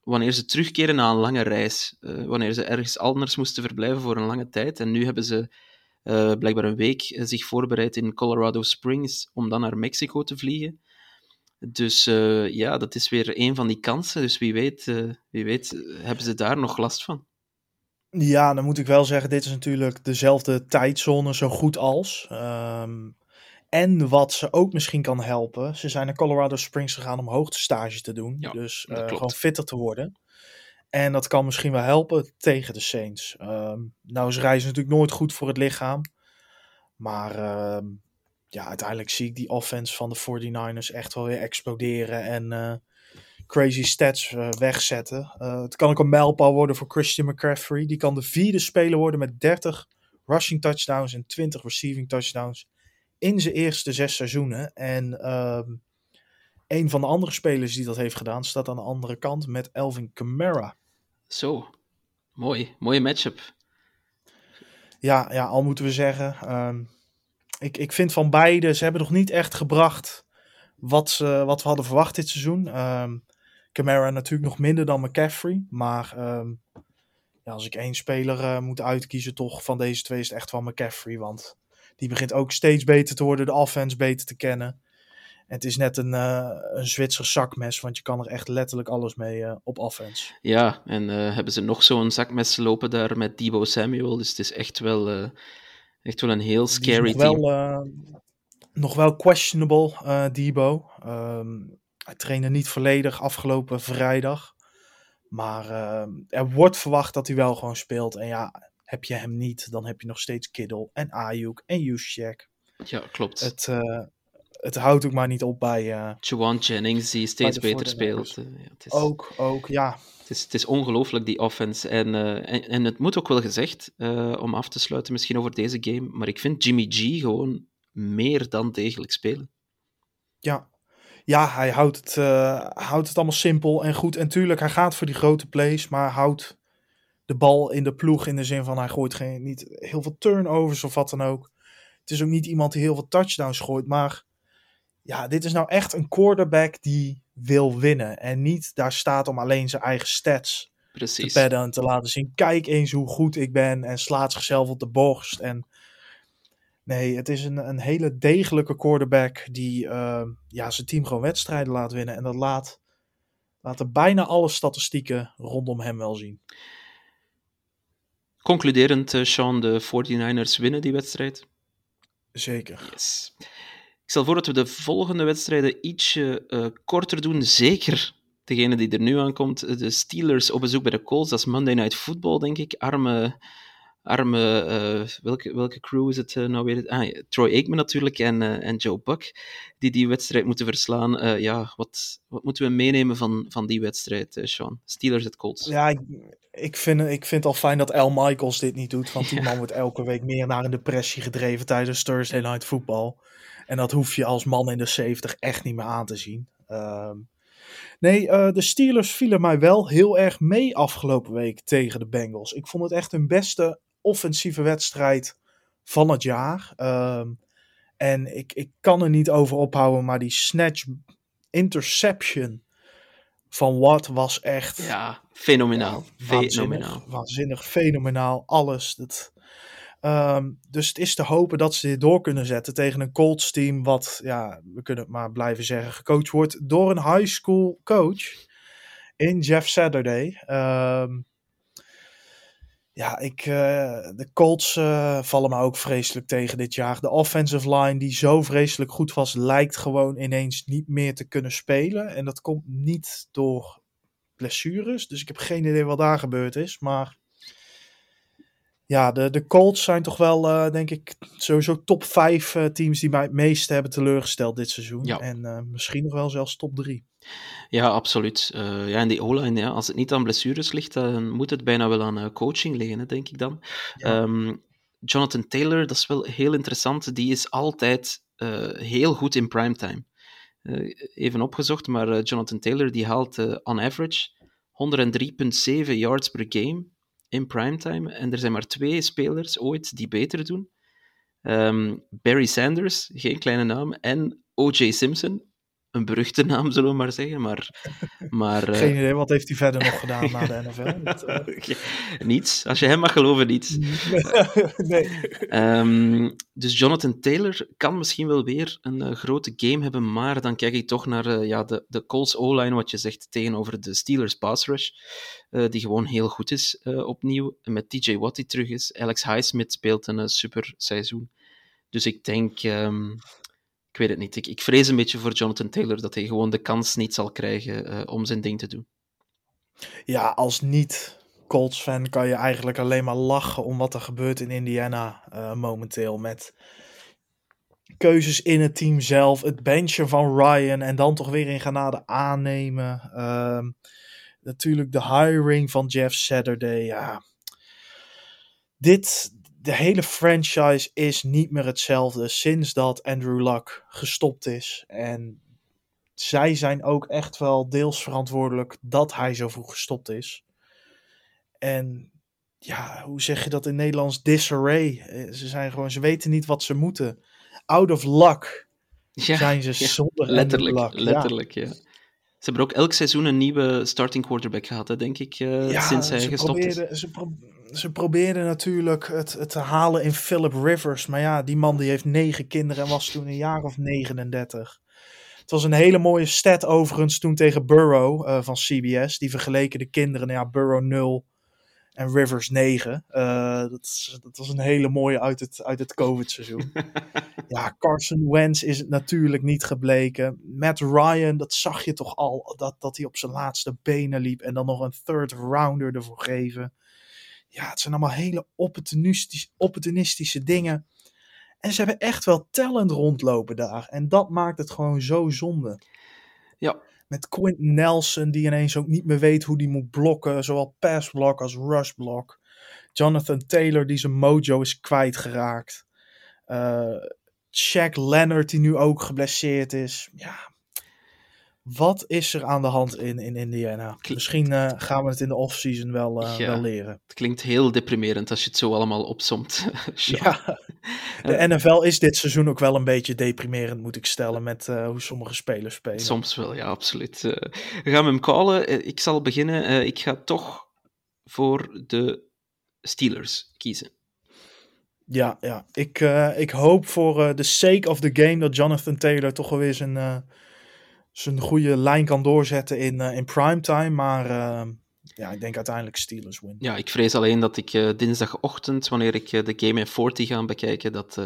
wanneer ze terugkeren na een lange reis. wanneer ze ergens anders moesten verblijven voor een lange tijd. En nu hebben ze eh, blijkbaar een week eh, zich voorbereid in Colorado Springs om dan naar Mexico te vliegen. Dus eh, ja, dat is weer een van die kansen. Dus wie weet, wie weet hebben ze daar nog last van. Ja, dan moet ik wel zeggen, dit is natuurlijk dezelfde tijdzone zo goed als. Ehm, en wat ze ook misschien kan helpen, ze zijn naar Colorado Springs gegaan om hoogtestage te doen. Ja, dus gewoon fitter te worden. En dat kan misschien wel helpen tegen de Saints. Ehm, nou is reizen natuurlijk nooit goed voor het lichaam. Maar ehm, ja, uiteindelijk zie ik die offense van de 49ers echt wel weer exploderen. En eh, crazy stats eh, wegzetten. Eh, het kan ook een mijlpaal worden voor Christian McCaffrey. Die kan de vierde speler worden met 30 rushing touchdowns en 20 receiving touchdowns in zijn eerste zes seizoenen. En ehm, een van de andere spelers die dat heeft gedaan, staat aan de andere kant met Elvin Kamara. Zo, mooi. Mooie matchup. Ja, ja, al moeten we zeggen. ehm, ik, ik vind van beide, ze hebben nog niet echt gebracht wat, ze, wat we hadden verwacht dit seizoen. Ehm Camara natuurlijk nog minder dan McCaffrey. Maar ehm, ja, als ik één speler eh, moet uitkiezen, toch van deze twee is het echt wel McCaffrey. Want die begint ook steeds beter te worden, de offense beter te kennen. Het is net een, eh een Zwitser zakmes, want je kan er echt letterlijk alles mee eh, op offense. Ja, en eh, hebben ze nog zo'n zakmes lopen daar met Debo Samuel. Dus het is echt wel, echt wel een heel scary nog team. Wel, nog wel questionable, Debo. Ehm, hij trainde niet volledig afgelopen vrijdag. Maar er wordt verwacht dat hij wel gewoon speelt. En ja, heb je hem niet, dan heb je nog steeds Kiddle en Ayuk en Juszczyk. Ja, klopt. Het, het houdt ook maar niet op bij... eh, Juwan Jennings, die steeds beter 49ers. speelt. Eh, ja, het is, ook, ook, ja. het is, het is ongelooflijk, die offense. En, eh, en, en het moet ook wel gezegd, eh, om af te sluiten misschien over deze game, maar ik vind Jimmy G gewoon meer dan degelijk spelen. Ja, ja hij houdt het, eh, houdt het allemaal simpel en goed. En tuurlijk, hij gaat voor die grote plays, maar houdt de bal in de ploeg in de zin van hij gooit geen, niet heel veel turnovers of wat dan ook. Het is ook niet iemand die heel veel touchdowns gooit, maar ja, dit is nou echt een quarterback die wil winnen. En niet daar staat om alleen zijn eigen stats te Precies. padden en te laten zien. Kijk eens hoe goed ik ben en slaat zichzelf op de borst. En nee, het is een, een hele degelijke quarterback die eh, ja, zijn team gewoon wedstrijden laat winnen. En dat laat, laten bijna alle statistieken rondom hem wel zien. Concluderend, eh, Sean, de 49ers winnen die wedstrijd. Zeker. Yes. Ik stel voor dat we de volgende wedstrijden ietsje eh, korter doen. Zeker degene die er nu aankomt. De Steelers op bezoek bij de Colts. Dat is Monday Night Football, denk ik. Arme, arme, eh, welke, welke crew is het uh, nou weer? Ah, ja, Troy Aikman natuurlijk en, en Joe Buck, die die wedstrijd moeten verslaan. ja, wat, wat moeten we meenemen van, van die wedstrijd, Sean? Steelers at Colts. Ja, ik, ik, vind, ik vind het al fijn dat Al Michaels dit niet doet, want die man wordt elke week meer naar een depressie gedreven tijdens Thursday Night Football. En dat hoef je als man in de 70 echt niet meer aan te zien. Um, Nee, uh, de Steelers vielen mij wel heel erg mee afgelopen week tegen de Bengals. Ik vond het echt hun beste offensieve wedstrijd van het jaar. Um, en ik, ik kan er niet over ophouden, maar die snatch interception van Watt was echt... Ja, fenomenaal. Ja, waanzinnig, fenomenaal. Waanzinnig, fenomenaal, alles. Dat, Um, dus het is te hopen dat ze dit door kunnen zetten tegen een Colts team, wat, ja, we kunnen maar blijven zeggen, gecoacht wordt door een high school coach in Jeff Saturday. Um, ja, ik, uh, de Colts uh, vallen me ook vreselijk tegen dit jaar. De offensive line, die zo vreselijk goed was, lijkt gewoon ineens niet meer te kunnen spelen. En dat komt niet door blessures. Dus ik heb geen idee wat daar gebeurd is. Maar ja, de, de Colts zijn toch wel, uh, denk ik, sowieso top 5 uh, teams die mij het meeste hebben teleurgesteld dit seizoen. Ja. En uh, misschien nog wel zelfs top 3. Ja, absoluut. ja, en die O-line, ja, als het niet aan blessures ligt, dan moet het bijna wel aan coaching liggen, hè, denk ik dan. Ja. Um, Jonathan Taylor, dat is wel heel interessant. Die is altijd heel goed in primetime. even opgezocht, maar Jonathan Taylor die haalt on average 103,7 yards per game in primetime. En er zijn maar twee spelers ooit die beter doen. Um, Barry Sanders, geen kleine naam, en O.J. Simpson, een beruchte naam, zullen we maar zeggen. Maar, maar, Geen idee, wat heeft hij verder nog gedaan na de NFL? Dat, uh... niets. Als je hem mag geloven, niets. nee. Um, dus Jonathan Taylor kan misschien wel weer een uh, grote game hebben, maar dan kijk ik toch naar uh, ja, de, de Colts O-line, wat je zegt, tegenover de Steelers pass rush, die gewoon heel goed is opnieuw. En met TJ Watt die terug is. Alex Highsmith speelt een super seizoen. Dus ik denk... Um, ik weet het niet. Ik, ik vrees een beetje voor Jonathan Taylor dat hij gewoon de kans niet zal krijgen uh, om zijn ding te doen. Ja, als niet Colts-fan kan je eigenlijk alleen maar lachen om wat er gebeurt in Indiana uh, momenteel. Met keuzes in het team zelf, het benchen van Ryan en dan toch weer in genade aannemen. Uh, natuurlijk de hiring van Jeff Saturday. Ja. Dit, de hele franchise is niet meer hetzelfde sinds dat Andrew Luck gestopt is. En zij zijn ook echt wel deels verantwoordelijk dat hij zo vroeg gestopt is. En ja, hoe zeg je dat in Nederlands? Disarray. Ze zijn gewoon, ze weten niet wat ze moeten. Out of luck ja, zijn ze ja, zonder letterlijk, luck. Letterlijk, ja. ja. Ze hebben ook elk seizoen een nieuwe starting quarterback gehad, hè, denk ik, uh, ja, sinds hij gestopt is. Ze, pro ze probeerden natuurlijk het, het te halen in Philip Rivers. Maar ja, die man die heeft negen kinderen en was toen een jaar of 39. Het was een hele mooie stat overigens toen tegen Burrow uh, van CBS. Die vergeleken de kinderen, nou ja, Burrow 0 en Rivers 9. Uh, dat, dat, was een hele mooie uit het, uit het COVID-seizoen. ja, Carson Wentz is het natuurlijk niet gebleken. Matt Ryan, dat zag je toch al, dat, dat hij op zijn laatste benen liep. En dan nog een third rounder ervoor geven. Ja, het zijn allemaal hele opportunistische, opportunistische dingen. En ze hebben echt wel talent rondlopen daar. En dat maakt het gewoon zo zonde. Ja, met Quentin Nelson, die ineens ook niet meer weet hoe die moet blokken, zowel pass block als rush block. Jonathan Taylor, die zijn mojo is kwijtgeraakt. Uh, Shaq Leonard, die nu ook geblesseerd is. Ja, wat is er aan de hand in, in Indiana? Misschien uh, gaan we het in de offseason wel, uh, ja, wel leren. Het klinkt heel deprimerend als je het zo allemaal opsomt. ja, de NFL is dit seizoen ook wel een beetje deprimerend, moet ik stellen, met uh, hoe sommige spelers spelen. Soms wel, ja, absoluut. we gaan hem callen. ik zal beginnen. ik ga toch voor de Steelers kiezen. Ja, ja. Ik, ik hoop voor de sake of the game dat Jonathan Taylor toch wel weer zijn zijn goede lijn kan doorzetten in, uh, in primetime. Maar uh, ja, ik denk uiteindelijk Steelers win. Ja, ik vrees alleen dat ik uh, dinsdagochtend, wanneer ik de game in 40 ga bekijken, dat,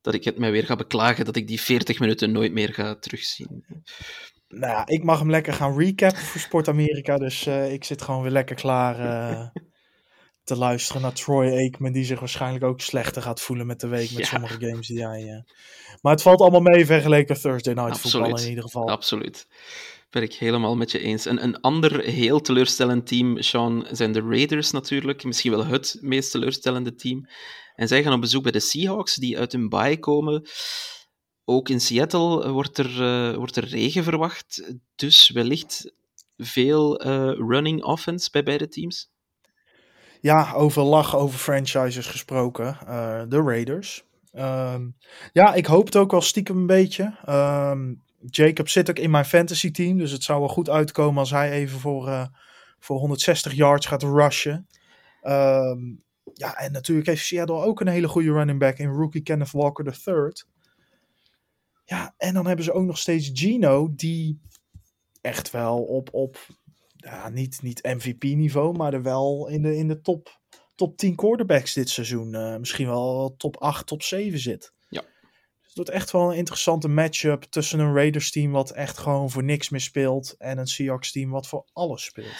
dat ik het mij weer ga beklagen dat ik die 40 minuten nooit meer ga terugzien. Nou ja, ik mag hem lekker gaan recappen voor Sport Amerika. Dus ik zit gewoon weer lekker klaar te luisteren naar Troy Aikman, die zich waarschijnlijk ook slechter gaat voelen met de week met Ja. sommige games die hij. eh, Maar het valt allemaal mee vergeleken Thursday Night Football in ieder geval. Absoluut. Ben ik helemaal met je eens. En een ander heel teleurstellend team, Sean, zijn de Raiders natuurlijk. Misschien wel het meest teleurstellende team. En zij gaan op bezoek bij de Seahawks, die uit hun bye komen. Ook in Seattle wordt er, eh, wordt er regen verwacht. Dus wellicht veel eh, running offense bij beide teams. Ja, over lach, over franchises gesproken. eh, de Raiders. Ehm, ja, ik hoop het ook wel stiekem een beetje. Ehm, Jacob zit ook in mijn fantasy team. Dus het zou wel goed uitkomen als hij even voor, eh, voor 160 yards gaat rushen. Ehm, ja, en natuurlijk heeft Seattle ook een hele goede running back in rookie Kenneth Walker III. Ja, en dan hebben ze ook nog steeds Gino, die echt wel op, op ja, niet, niet MVP-niveau, maar er wel in de, in de top, top 10 quarterbacks dit seizoen. eh, misschien wel top 8, top 7 zit. Ja. Dus het wordt echt wel een interessante matchup tussen een Raiders-team wat echt gewoon voor niks meer speelt en een Seahawks-team wat voor alles speelt.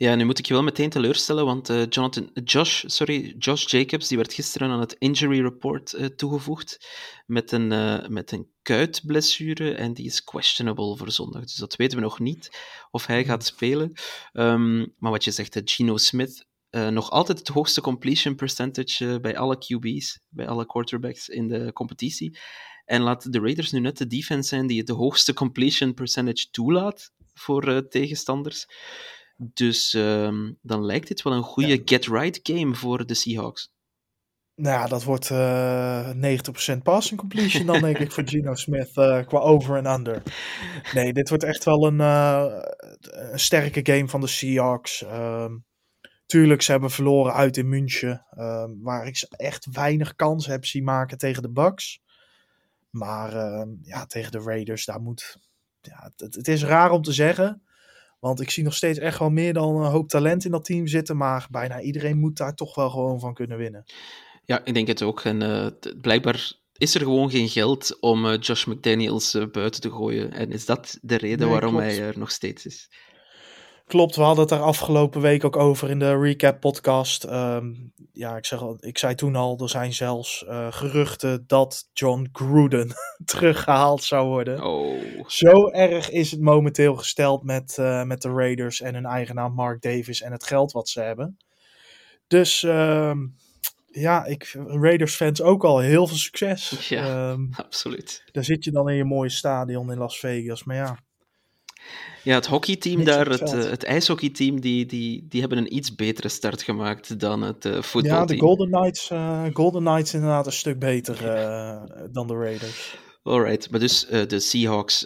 Ja, nu moet ik je wel meteen teleurstellen, want eh, Jonathan, Josh, sorry, Josh Jacobs die werd gisteren aan het injury report eh, toegevoegd met een, eh, met een kuitblessure en die is questionable voor zondag. Dus dat weten we nog niet of hij gaat spelen. Ehm, maar wat je zegt, Geno Smith, eh, nog altijd het hoogste completion percentage eh, bij alle QB's, bij alle quarterbacks in de competitie. En laat de Raiders nu net de defense zijn die het de hoogste completion percentage toelaat voor eh, tegenstanders. Dus ehm, dan lijkt dit wel een goede get-right game voor de Seahawks. Nou dat wordt eh 90% passing completion dan denk ik voor Geno Smith eh, qua over en under. Nee, dit wordt echt wel een, eh, een sterke game van de Seahawks. Ehm, tuurlijk, ze hebben verloren uit in München, ehm, waar ik echt weinig kans heb zien maken tegen de Bucks. Maar ehm, ja, tegen de Raiders, daar moet... Ja, het, het is raar om te zeggen, want ik zie nog steeds echt wel meer dan een hoop talent in dat team zitten. Maar bijna iedereen moet daar toch wel gewoon van kunnen winnen. Ja, ik denk het ook. En eh, blijkbaar is er gewoon geen geld om eh, Josh McDaniels eh, buiten te gooien. En is dat de reden Nee, waarom klopt. hij er nog steeds is? Klopt, we hadden het daar afgelopen week ook over in de recap podcast. Ehm, ja, ik, zeg ik zei toen al, er zijn zelfs geruchten dat John Gruden teruggehaald zou worden. Oh, Zo erg is het momenteel gesteld met, met de Raiders en hun eigenaar Mark Davis en het geld wat ze hebben. Dus ehm, ja, ik, Raiders fans ook al heel veel succes. Ja. Ehm, absoluut. daar zit je dan in je mooie stadion in Las Vegas. Maar ja, Ja, het hockeyteam Niks daar, het eh, het ijshockeyteam, die, die, die hebben een iets betere start gemaakt dan het eh Ja, voetbalteam. de Golden Knights, eh, Golden Knights inderdaad een stuk beter eh, dan de Raiders. Alright, maar dus eh, de Seahawks.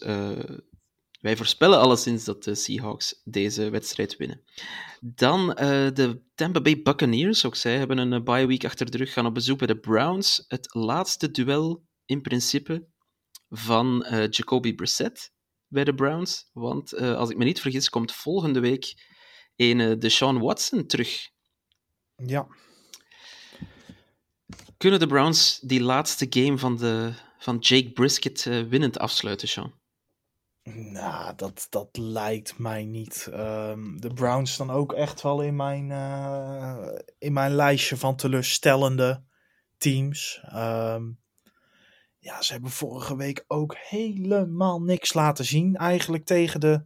Wij voorspellen alleszins dat de Seahawks deze wedstrijd winnen. Dan eh, de Tampa Bay Buccaneers. Ook zij hebben een eh, bye week achter de rug. Gaan op bezoek bij de Browns. Het laatste duel in principe van eh, Jacoby Brissett bij de Browns. Want als ik me niet vergis, komt volgende week een eh, Deshaun Watson terug. Ja, Kunnen de Browns die laatste game van, de, van Jake Brisket winnend afsluiten, Sean? Nou, dat, dat lijkt mij niet. Ehm, de Browns staan ook echt wel in mijn, eh, in mijn lijstje van teleurstellende teams. Ehm, ja, ze hebben vorige week ook helemaal niks laten zien. Eigenlijk tegen de.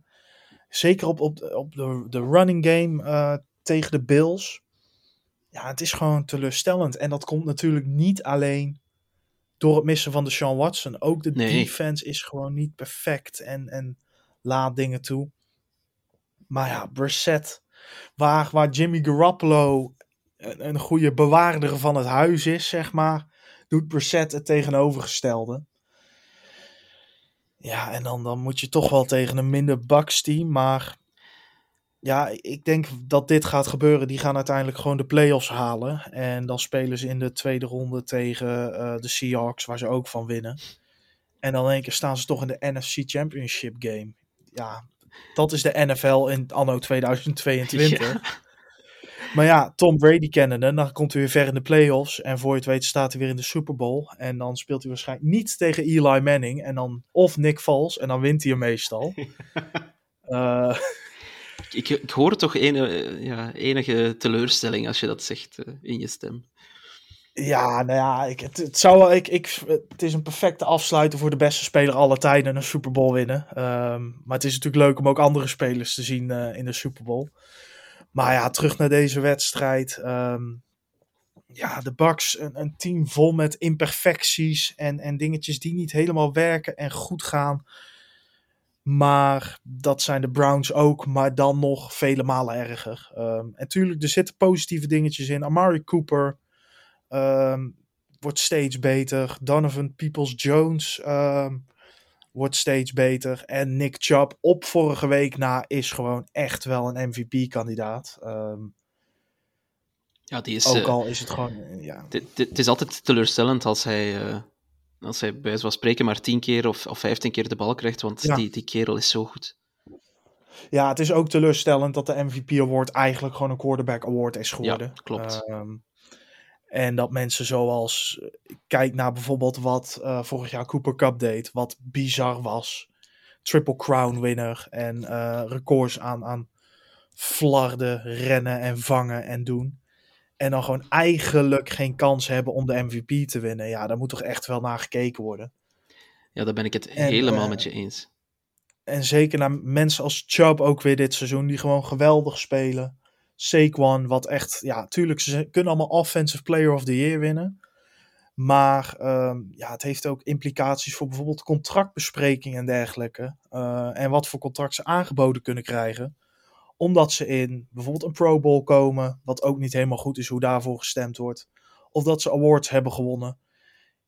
Zeker op, op, op de, de running game eh, tegen de Bills. Ja, het is gewoon teleurstellend. En dat komt natuurlijk niet alleen door het missen van de Sean Watson. Ook de Nee. defense is gewoon niet perfect en, en laat dingen toe. Maar ja, Brissett, waar, waar Jimmy Garoppolo een, een goede bewaarder van het huis is, zeg maar, doet Brissett het tegenovergestelde. Ja, en dan, dan moet je toch wel tegen een minder Bucks team, maar ja, ik denk dat dit gaat gebeuren. Die gaan uiteindelijk gewoon de playoffs halen. En dan spelen ze in de tweede ronde tegen eh, de Seahawks, waar ze ook van winnen. En dan in één keer staan ze toch in de NFC Championship game. Ja, dat is de NFL in anno 2022. Maar ja, Tom Brady kennende, dan komt hij weer ver in de playoffs. En voor je het weet staat hij weer in de Super Bowl. En dan speelt hij waarschijnlijk niet tegen Eli Manning. En dan, of Nick Foles. En dan wint hij hem meestal. Eh, Ik, ik hoor toch ja, enige teleurstelling als je dat zegt uh, in je stem. Ja, nou ja, ik, het, zou ik, ik, het is een perfecte afsluiter voor de beste speler aller tijden een Super Bowl winnen. Um, maar het is natuurlijk leuk om ook andere spelers te zien uh, in de Super Bowl. Maar ja, terug naar deze wedstrijd. Um, ja, de Bucks, een, een, team vol met imperfecties en, en dingetjes die niet helemaal werken en goed gaan. Maar dat zijn de Browns ook, maar dan nog vele malen erger. Um, en tuurlijk, er zitten positieve dingetjes in. Amari Cooper um, wordt steeds beter. Donovan Peoples-Jones um, wordt steeds beter. En Nick Chubb op vorige week na is gewoon echt wel een MVP-kandidaat. ja, die is, ook al is het gewoon... Ja. Het is altijd teleurstellend als hij... Uh als hij bij wijze van spreken maar tien keer of, of vijftien keer de bal krijgt, want ja. die, die kerel is zo goed. Ja, het is ook teleurstellend dat de MVP Award eigenlijk gewoon een quarterback award is geworden. Ja, klopt. Um, en dat mensen zoals, kijk naar bijvoorbeeld wat uh, vorig jaar Cooper Cup deed, wat bizar was. Triple Crown winner en uh, records aan, aan flarden, rennen en vangen en doen. En dan gewoon eigenlijk geen kans hebben om de MVP te winnen. Ja, daar moet toch echt wel naar gekeken worden. Ja, daar ben ik het en, helemaal uh, met je eens. En zeker naar mensen als Chubb ook weer dit seizoen, die gewoon geweldig spelen. Saquon, wat echt, ja, tuurlijk, ze kunnen allemaal Offensive Player of the Year winnen. Maar um, ja, het heeft ook implicaties voor bijvoorbeeld contractbesprekingen en dergelijke. Uh, en wat voor contract ze aangeboden kunnen krijgen omdat ze in bijvoorbeeld een Pro Bowl komen, wat ook niet helemaal goed is hoe daarvoor gestemd wordt. Of dat ze awards hebben gewonnen.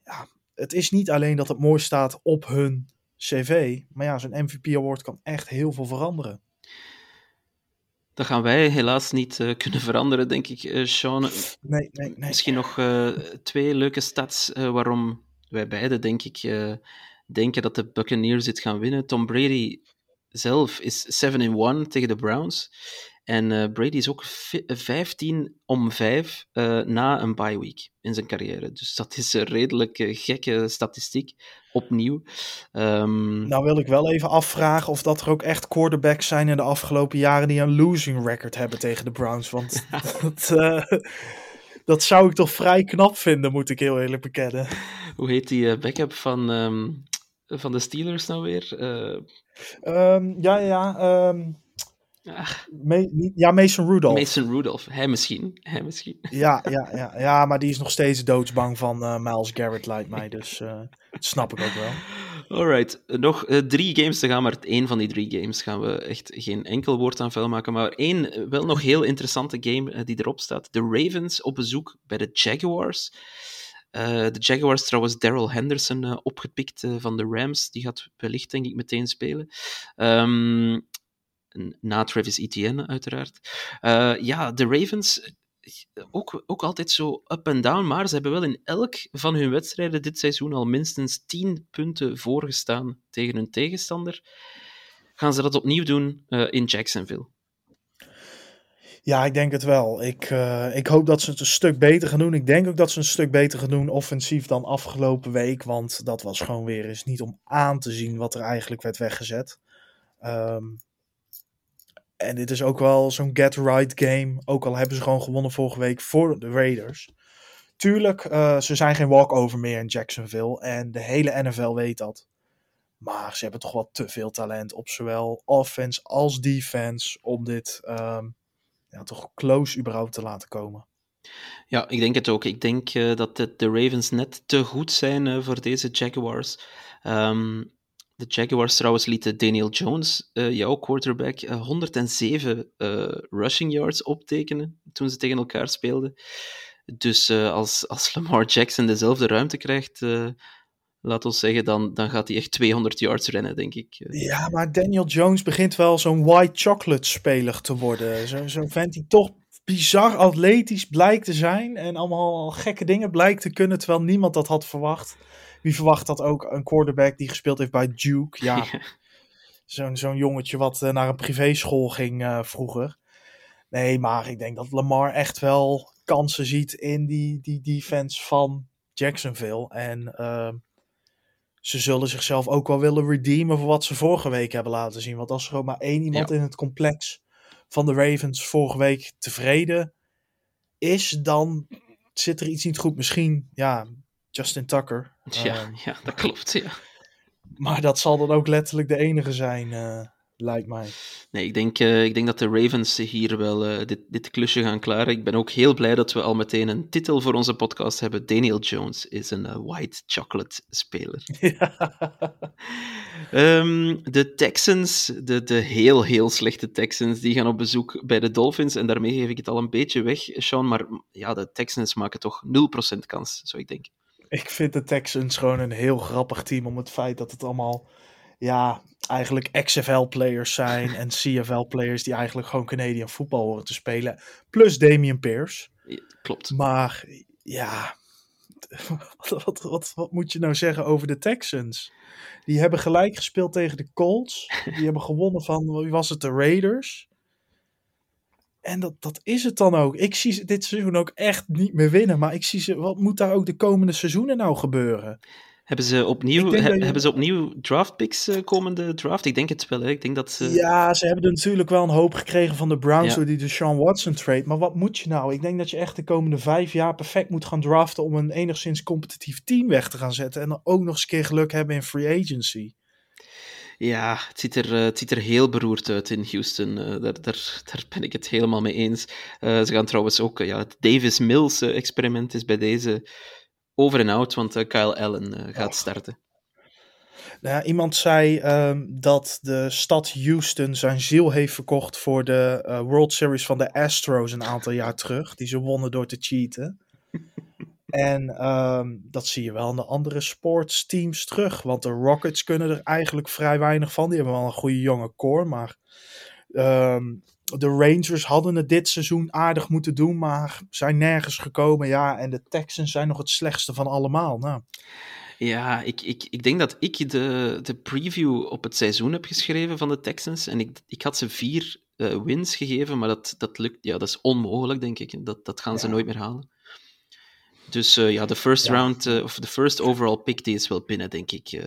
Ja, het is niet alleen dat het mooi staat op hun cv, maar ja, zo'n MVP award kan echt heel veel veranderen. Dat gaan wij helaas niet uh, kunnen veranderen, denk ik, uh, Sean. Nee, nee, nee. Misschien nog uh, twee leuke stats waarom wij beiden, denk ik, denken dat de Buccaneers dit gaan winnen. Tom Brady zelf is 7-1 tegen de Browns. En uh, Brady is ook 15 om 5 uh, na een bye week in zijn carrière. Dus dat is een redelijk uh, gekke statistiek, opnieuw. Um... Nou wil ik wel even afvragen of dat er ook echt quarterbacks zijn in de afgelopen jaren die een losing record hebben tegen de Browns. Want dat, dat zou ik toch vrij knap vinden, moet ik heel eerlijk bekennen. Hoe heet die backup van, um, van de Steelers nou weer? Um, ja, ja. Um, Me ja, Mason Rudolph. Mason Rudolph, hij misschien. Hij misschien. Ja, ja, ja, ja, maar die is nog steeds doodsbang van uh, Miles Garrett, lijkt mij. Dus uh, dat snap ik ook wel. Alright, nog uh, drie games te gaan, maar één van die drie games gaan we echt geen enkel woord aan vuil maken. Maar één wel nog heel interessante game die erop staat. De Ravens op bezoek bij de Jaguars. Uh, de Jaguars trouwens Daryl Henderson uh, opgepikt uh, van de Rams. Die gaat wellicht, denk ik, meteen spelen. Um, na Travis Etienne, uiteraard. ja, de Ravens, ook, ook altijd zo up en down, maar ze hebben wel in elk van hun wedstrijden dit seizoen al minstens 10 punten voorgestaan tegen hun tegenstander. Gaan ze dat opnieuw doen in Jacksonville? Ja, ik denk het wel. Ik, uh, ik hoop dat ze het een stuk beter gaan doen. Ik denk ook dat ze een stuk beter gaan doen offensief dan afgelopen week. Want dat was gewoon weer eens niet om aan te zien wat er eigenlijk werd weggezet. Um, en dit is ook wel zo'n get-right game. Ook al hebben ze gewoon gewonnen vorige week voor de Raiders. Tuurlijk, uh, ze zijn geen walkover meer in Jacksonville. En de hele NFL weet dat. Maar ze hebben toch wel te veel talent op zowel offense als defense. Om dit um, ja, toch close überhaupt te laten komen. Ja, ik denk het ook. Ik denk uh, dat de, de, Ravens net te goed zijn uh, voor deze Jaguars. Um, de Jaguars trouwens lieten Daniel Jones, uh, jouw quarterback, 107 rushing yards optekenen toen ze tegen elkaar speelden. Dus als, als Lamar Jackson dezelfde ruimte krijgt, laat ons zeggen, dan, dan gaat hij echt 200 yards rennen, denk ik. Ja, maar Daniel Jones begint wel zo'n white chocolate speler te worden. Zo'n zo vent die toch bizar atletisch blijkt te zijn en allemaal gekke dingen blijkt te kunnen, terwijl niemand dat had verwacht. Wie verwacht dat ook een quarterback die gespeeld heeft bij Duke? Ja, zo'n zo'n jongetje wat uh, naar een privéschool ging uh, vroeger. Nee, maar ik denk dat Lamar echt wel kansen ziet in die, die defense van Jacksonville. En uh, ze zullen zichzelf ook wel willen redeemen voor wat ze vorige week hebben laten zien. Want als er ook maar één iemand ja. in het complex van de Ravens vorige week tevreden is, dan zit er iets niet goed. Misschien, ja, Justin Tucker. Ja, Ehm, ja dat klopt. Ja. maar dat zal dan ook letterlijk de enige zijn, eh, lijkt mij. Nee, ik denk, eh, ik denk dat de Ravens hier wel eh, dit, dit klusje gaan klaren. Ik ben ook heel blij dat we al meteen een titel voor onze podcast hebben. Daniel Jones is een eh, white chocolate speler. Ehm, de Texans, de, de heel, heel slechte Texans, die gaan op bezoek bij de Dolphins. En daarmee geef ik het al een beetje weg, Sean. Maar ja, de Texans maken toch 0% kans, zou ik denken. Ik vind de Texans gewoon een heel grappig team om het feit dat het allemaal, ja, eigenlijk XFL-players zijn en CFL-players die eigenlijk gewoon Canadian voetbal horen te spelen. Plus Damian Pierce. Ja, klopt. Maar ja, wat, wat, wat, wat moet je nou zeggen over de Texans? Die hebben gelijk gespeeld tegen de Colts. Die hebben gewonnen van, wie was het, de Raiders. En dat, dat is het dan ook. Ik zie ze dit seizoen ook echt niet meer winnen. Maar ik zie ze, wat moet daar ook de komende seizoenen nou gebeuren? Hebben ze opnieuw, he- je- hebben ze opnieuw draftpicks eh, komende draft? Ik denk het wel. Hè. Ik denk dat ze... Ja, ze hebben natuurlijk wel een hoop gekregen van de Browns Ja. door die Deshaun Watson trade. Maar wat moet je nou? Ik denk dat je echt de komende vijf jaar perfect moet gaan draften om een enigszins competitief team weg te gaan zetten. En dan ook nog eens een keer geluk hebben in free agency. Ja, het ziet, er, eh, het ziet er heel beroerd uit in Houston. Eh, daar, daar, daar ben ik het helemaal mee eens. Ze gaan trouwens ook... ja, het Davis Mills-experiment is bij deze over en out, want eh, Kyle Allen eh, gaat Och. starten. Nou iemand zei ehm, dat de stad Houston zijn ziel heeft verkocht voor de eh, World Series van de Astros een aantal jaar terug. Die ze wonnen door te cheaten. en ehm, dat zie je wel in de andere sportsteams terug. Want de Rockets kunnen er eigenlijk vrij weinig van. Die hebben wel een goede jonge core. Maar ehm, de Rangers hadden het dit seizoen aardig moeten doen. Maar zijn nergens gekomen. Ja, en de Texans zijn nog het slechtste van allemaal. Nou, Ja, ik, ik, ik denk dat ik de, de preview op het seizoen heb geschreven van de Texans. En ik, ik had ze vier eh, wins gegeven, maar dat, dat lukt... Ja, dat is onmogelijk, denk ik. Dat, dat gaan ze Ja. nooit meer halen. Dus eh, ja, de first Ja. round, eh, of de first overall pick, die is wel binnen, denk ik,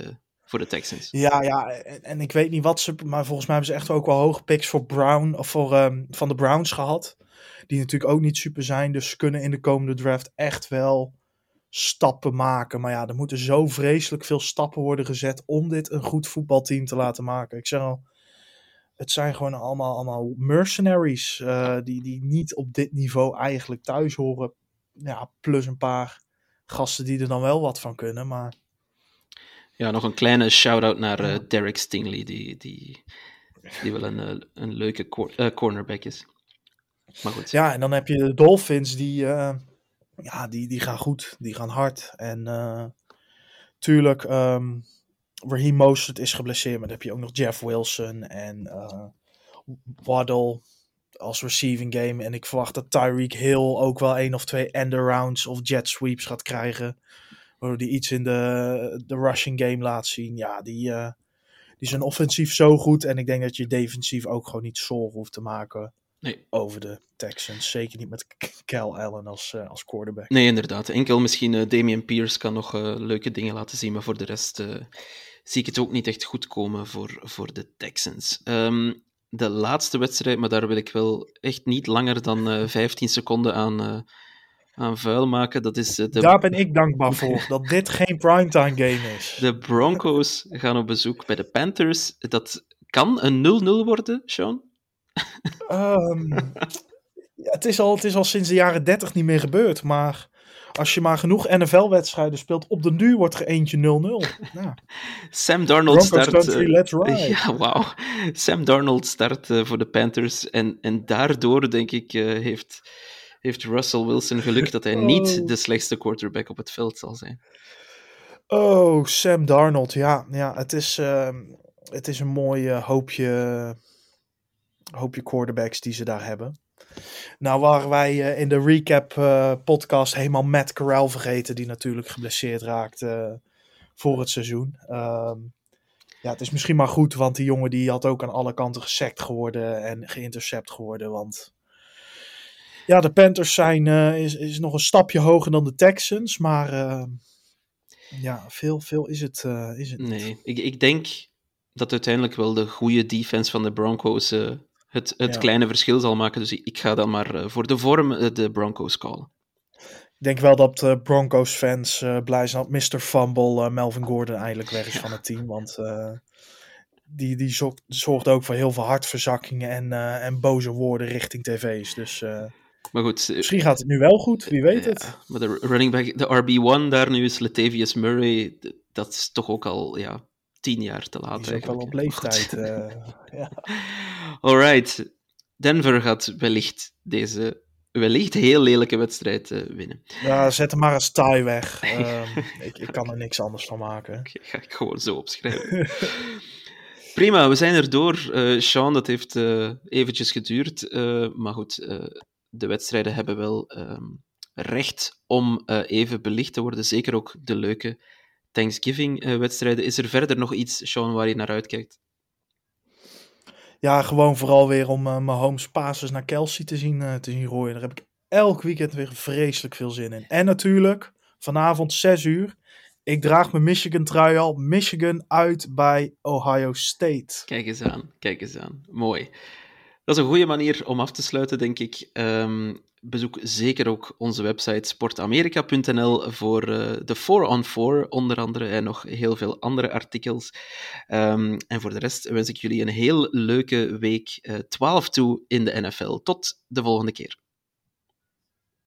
voor de Texans. Ja, ja, en, en ik weet niet wat ze, maar volgens mij hebben ze echt ook wel hoge picks voor Brown of voor ehm, van de Browns gehad, die natuurlijk ook niet super zijn, dus kunnen in de komende draft echt wel stappen maken. Maar ja, er moeten zo vreselijk veel stappen worden gezet om dit een goed voetbalteam te laten maken. Ik zeg al, het zijn gewoon allemaal, allemaal mercenaries eh, die, die niet op dit niveau eigenlijk thuis horen. Ja, plus een paar gasten die er dan wel wat van kunnen, maar Ja, nog een kleine shout-out naar eh. Derek Stingley, die, die, die wel een, eh, een leuke eh, cornerback is. Maar goed. Ja, en dan heb je de Dolphins die, ja, die, die gaan goed, die gaan hard. En tuurlijk, ehm Raheem Mostert is geblesseerd, maar dan heb je ook nog Jeff Wilson en Waddle als receiving game. En ik verwacht dat Tyreek Hill ook wel één of twee end-arounds of jet sweeps gaat krijgen. Waardoor die iets in de, de rushing game laat zien. Ja, die, eh, die zijn offensief zo goed. En ik denk dat je defensief ook gewoon niet zorgen hoeft te maken Nee. over de Texans. Zeker niet met K- Cal Allen als, eh, als quarterback. Nee, inderdaad. Enkel misschien eh, Damian Pierce kan nog leuke dingen laten zien, maar voor de rest zie ik het ook niet echt goed komen voor, voor de Texans. Ehm, de laatste wedstrijd, maar daar wil ik wel echt niet langer dan eh 15 seconden aan, aan vuil maken. Dat is eh, de, Daar ben ik dankbaar voor, dat dit geen primetime game is. de Broncos gaan op bezoek bij de Panthers. Dat kan een 0-0 worden, Sean? Ehm, ja, het, is al, het is al sinds de jaren 30 niet meer gebeurd, maar als je maar genoeg NFL-wedstrijden speelt, op de duur wordt er eentje 0-0. Ja. Sam Darnold Broncos start... country, eh, let's ride. Ja, wauw. Sam Darnold start eh, voor de Panthers. En, en daardoor, denk ik, eh, heeft, heeft Russell Wilson geluk dat hij niet Oh. de slechtste quarterback op het veld zal zijn. Oh, Sam Darnold. Ja, ja het, is, ehm, het is een mooi eh, hoopje, hoopje quarterbacks die ze daar hebben. Nou waren wij eh, in de recap eh, podcast helemaal Matt Corral vergeten, die natuurlijk geblesseerd raakte voor het seizoen. Ehm, ja, het is misschien maar goed, want die jongen die had ook aan alle kanten gesekt geworden en geïntercept geworden. Want ja, de Panthers zijn, eh, is, is nog een stapje hoger dan de Texans, maar eh, ja, veel, veel is het, eh, is het niet. Nee, ik, ik denk dat uiteindelijk wel de goede defense van de Broncos het, het Ja. kleine verschil zal maken. Dus ik ga dan maar voor de vorm de Broncos callen. Ik denk wel dat eh, Broncos-fans eh, blij zijn dat Mr. Fumble Melvin Gordon eindelijk weg is van het team. Want die, die zo- zorgt ook voor heel veel hartverzakkingen en, en boze woorden richting tv's. Dus Maar goed, eh, misschien gaat het nu wel goed, wie weet het. maar de running back, de RB1 daar nu is Latavius Murray. Dat is toch ook al ja, tien jaar te laat. Die is eigenlijk. op leeftijd. eh, ja. Alright. Denver gaat wellicht deze wellicht heel lelijke wedstrijd eh, winnen. ja, zet hem maar als tie weg. Ehm, ik, ik kan er niks anders van maken. Ga ik gewoon zo opschrijven. Prima, we zijn er door. Sean, dat heeft eventjes geduurd. maar goed, de wedstrijden hebben wel ehm, recht om eh, even belicht te worden. Zeker ook de leuke Thanksgiving-wedstrijden. Is er verder nog iets, Sean, waar je naar uitkijkt? Ja, gewoon vooral weer om eh, mijn homes passes naar Kelsey te zien, eh, te zien rooien. Daar heb ik elk weekend weer vreselijk veel zin in. En natuurlijk, vanavond 6 uur. Ik draag mijn Michigan trui al. Michigan uit bij Ohio State. Kijk eens aan, kijk eens aan. Mooi. Dat is een goede manier om af te sluiten, denk ik. Ehm, bezoek zeker ook onze website sportamerika.nl voor eh, de 4-on-4, onder andere, en nog heel veel andere artikels. Ehm, en voor de rest wens ik jullie een heel leuke week eh, 12 toe in de NFL. Tot de volgende keer.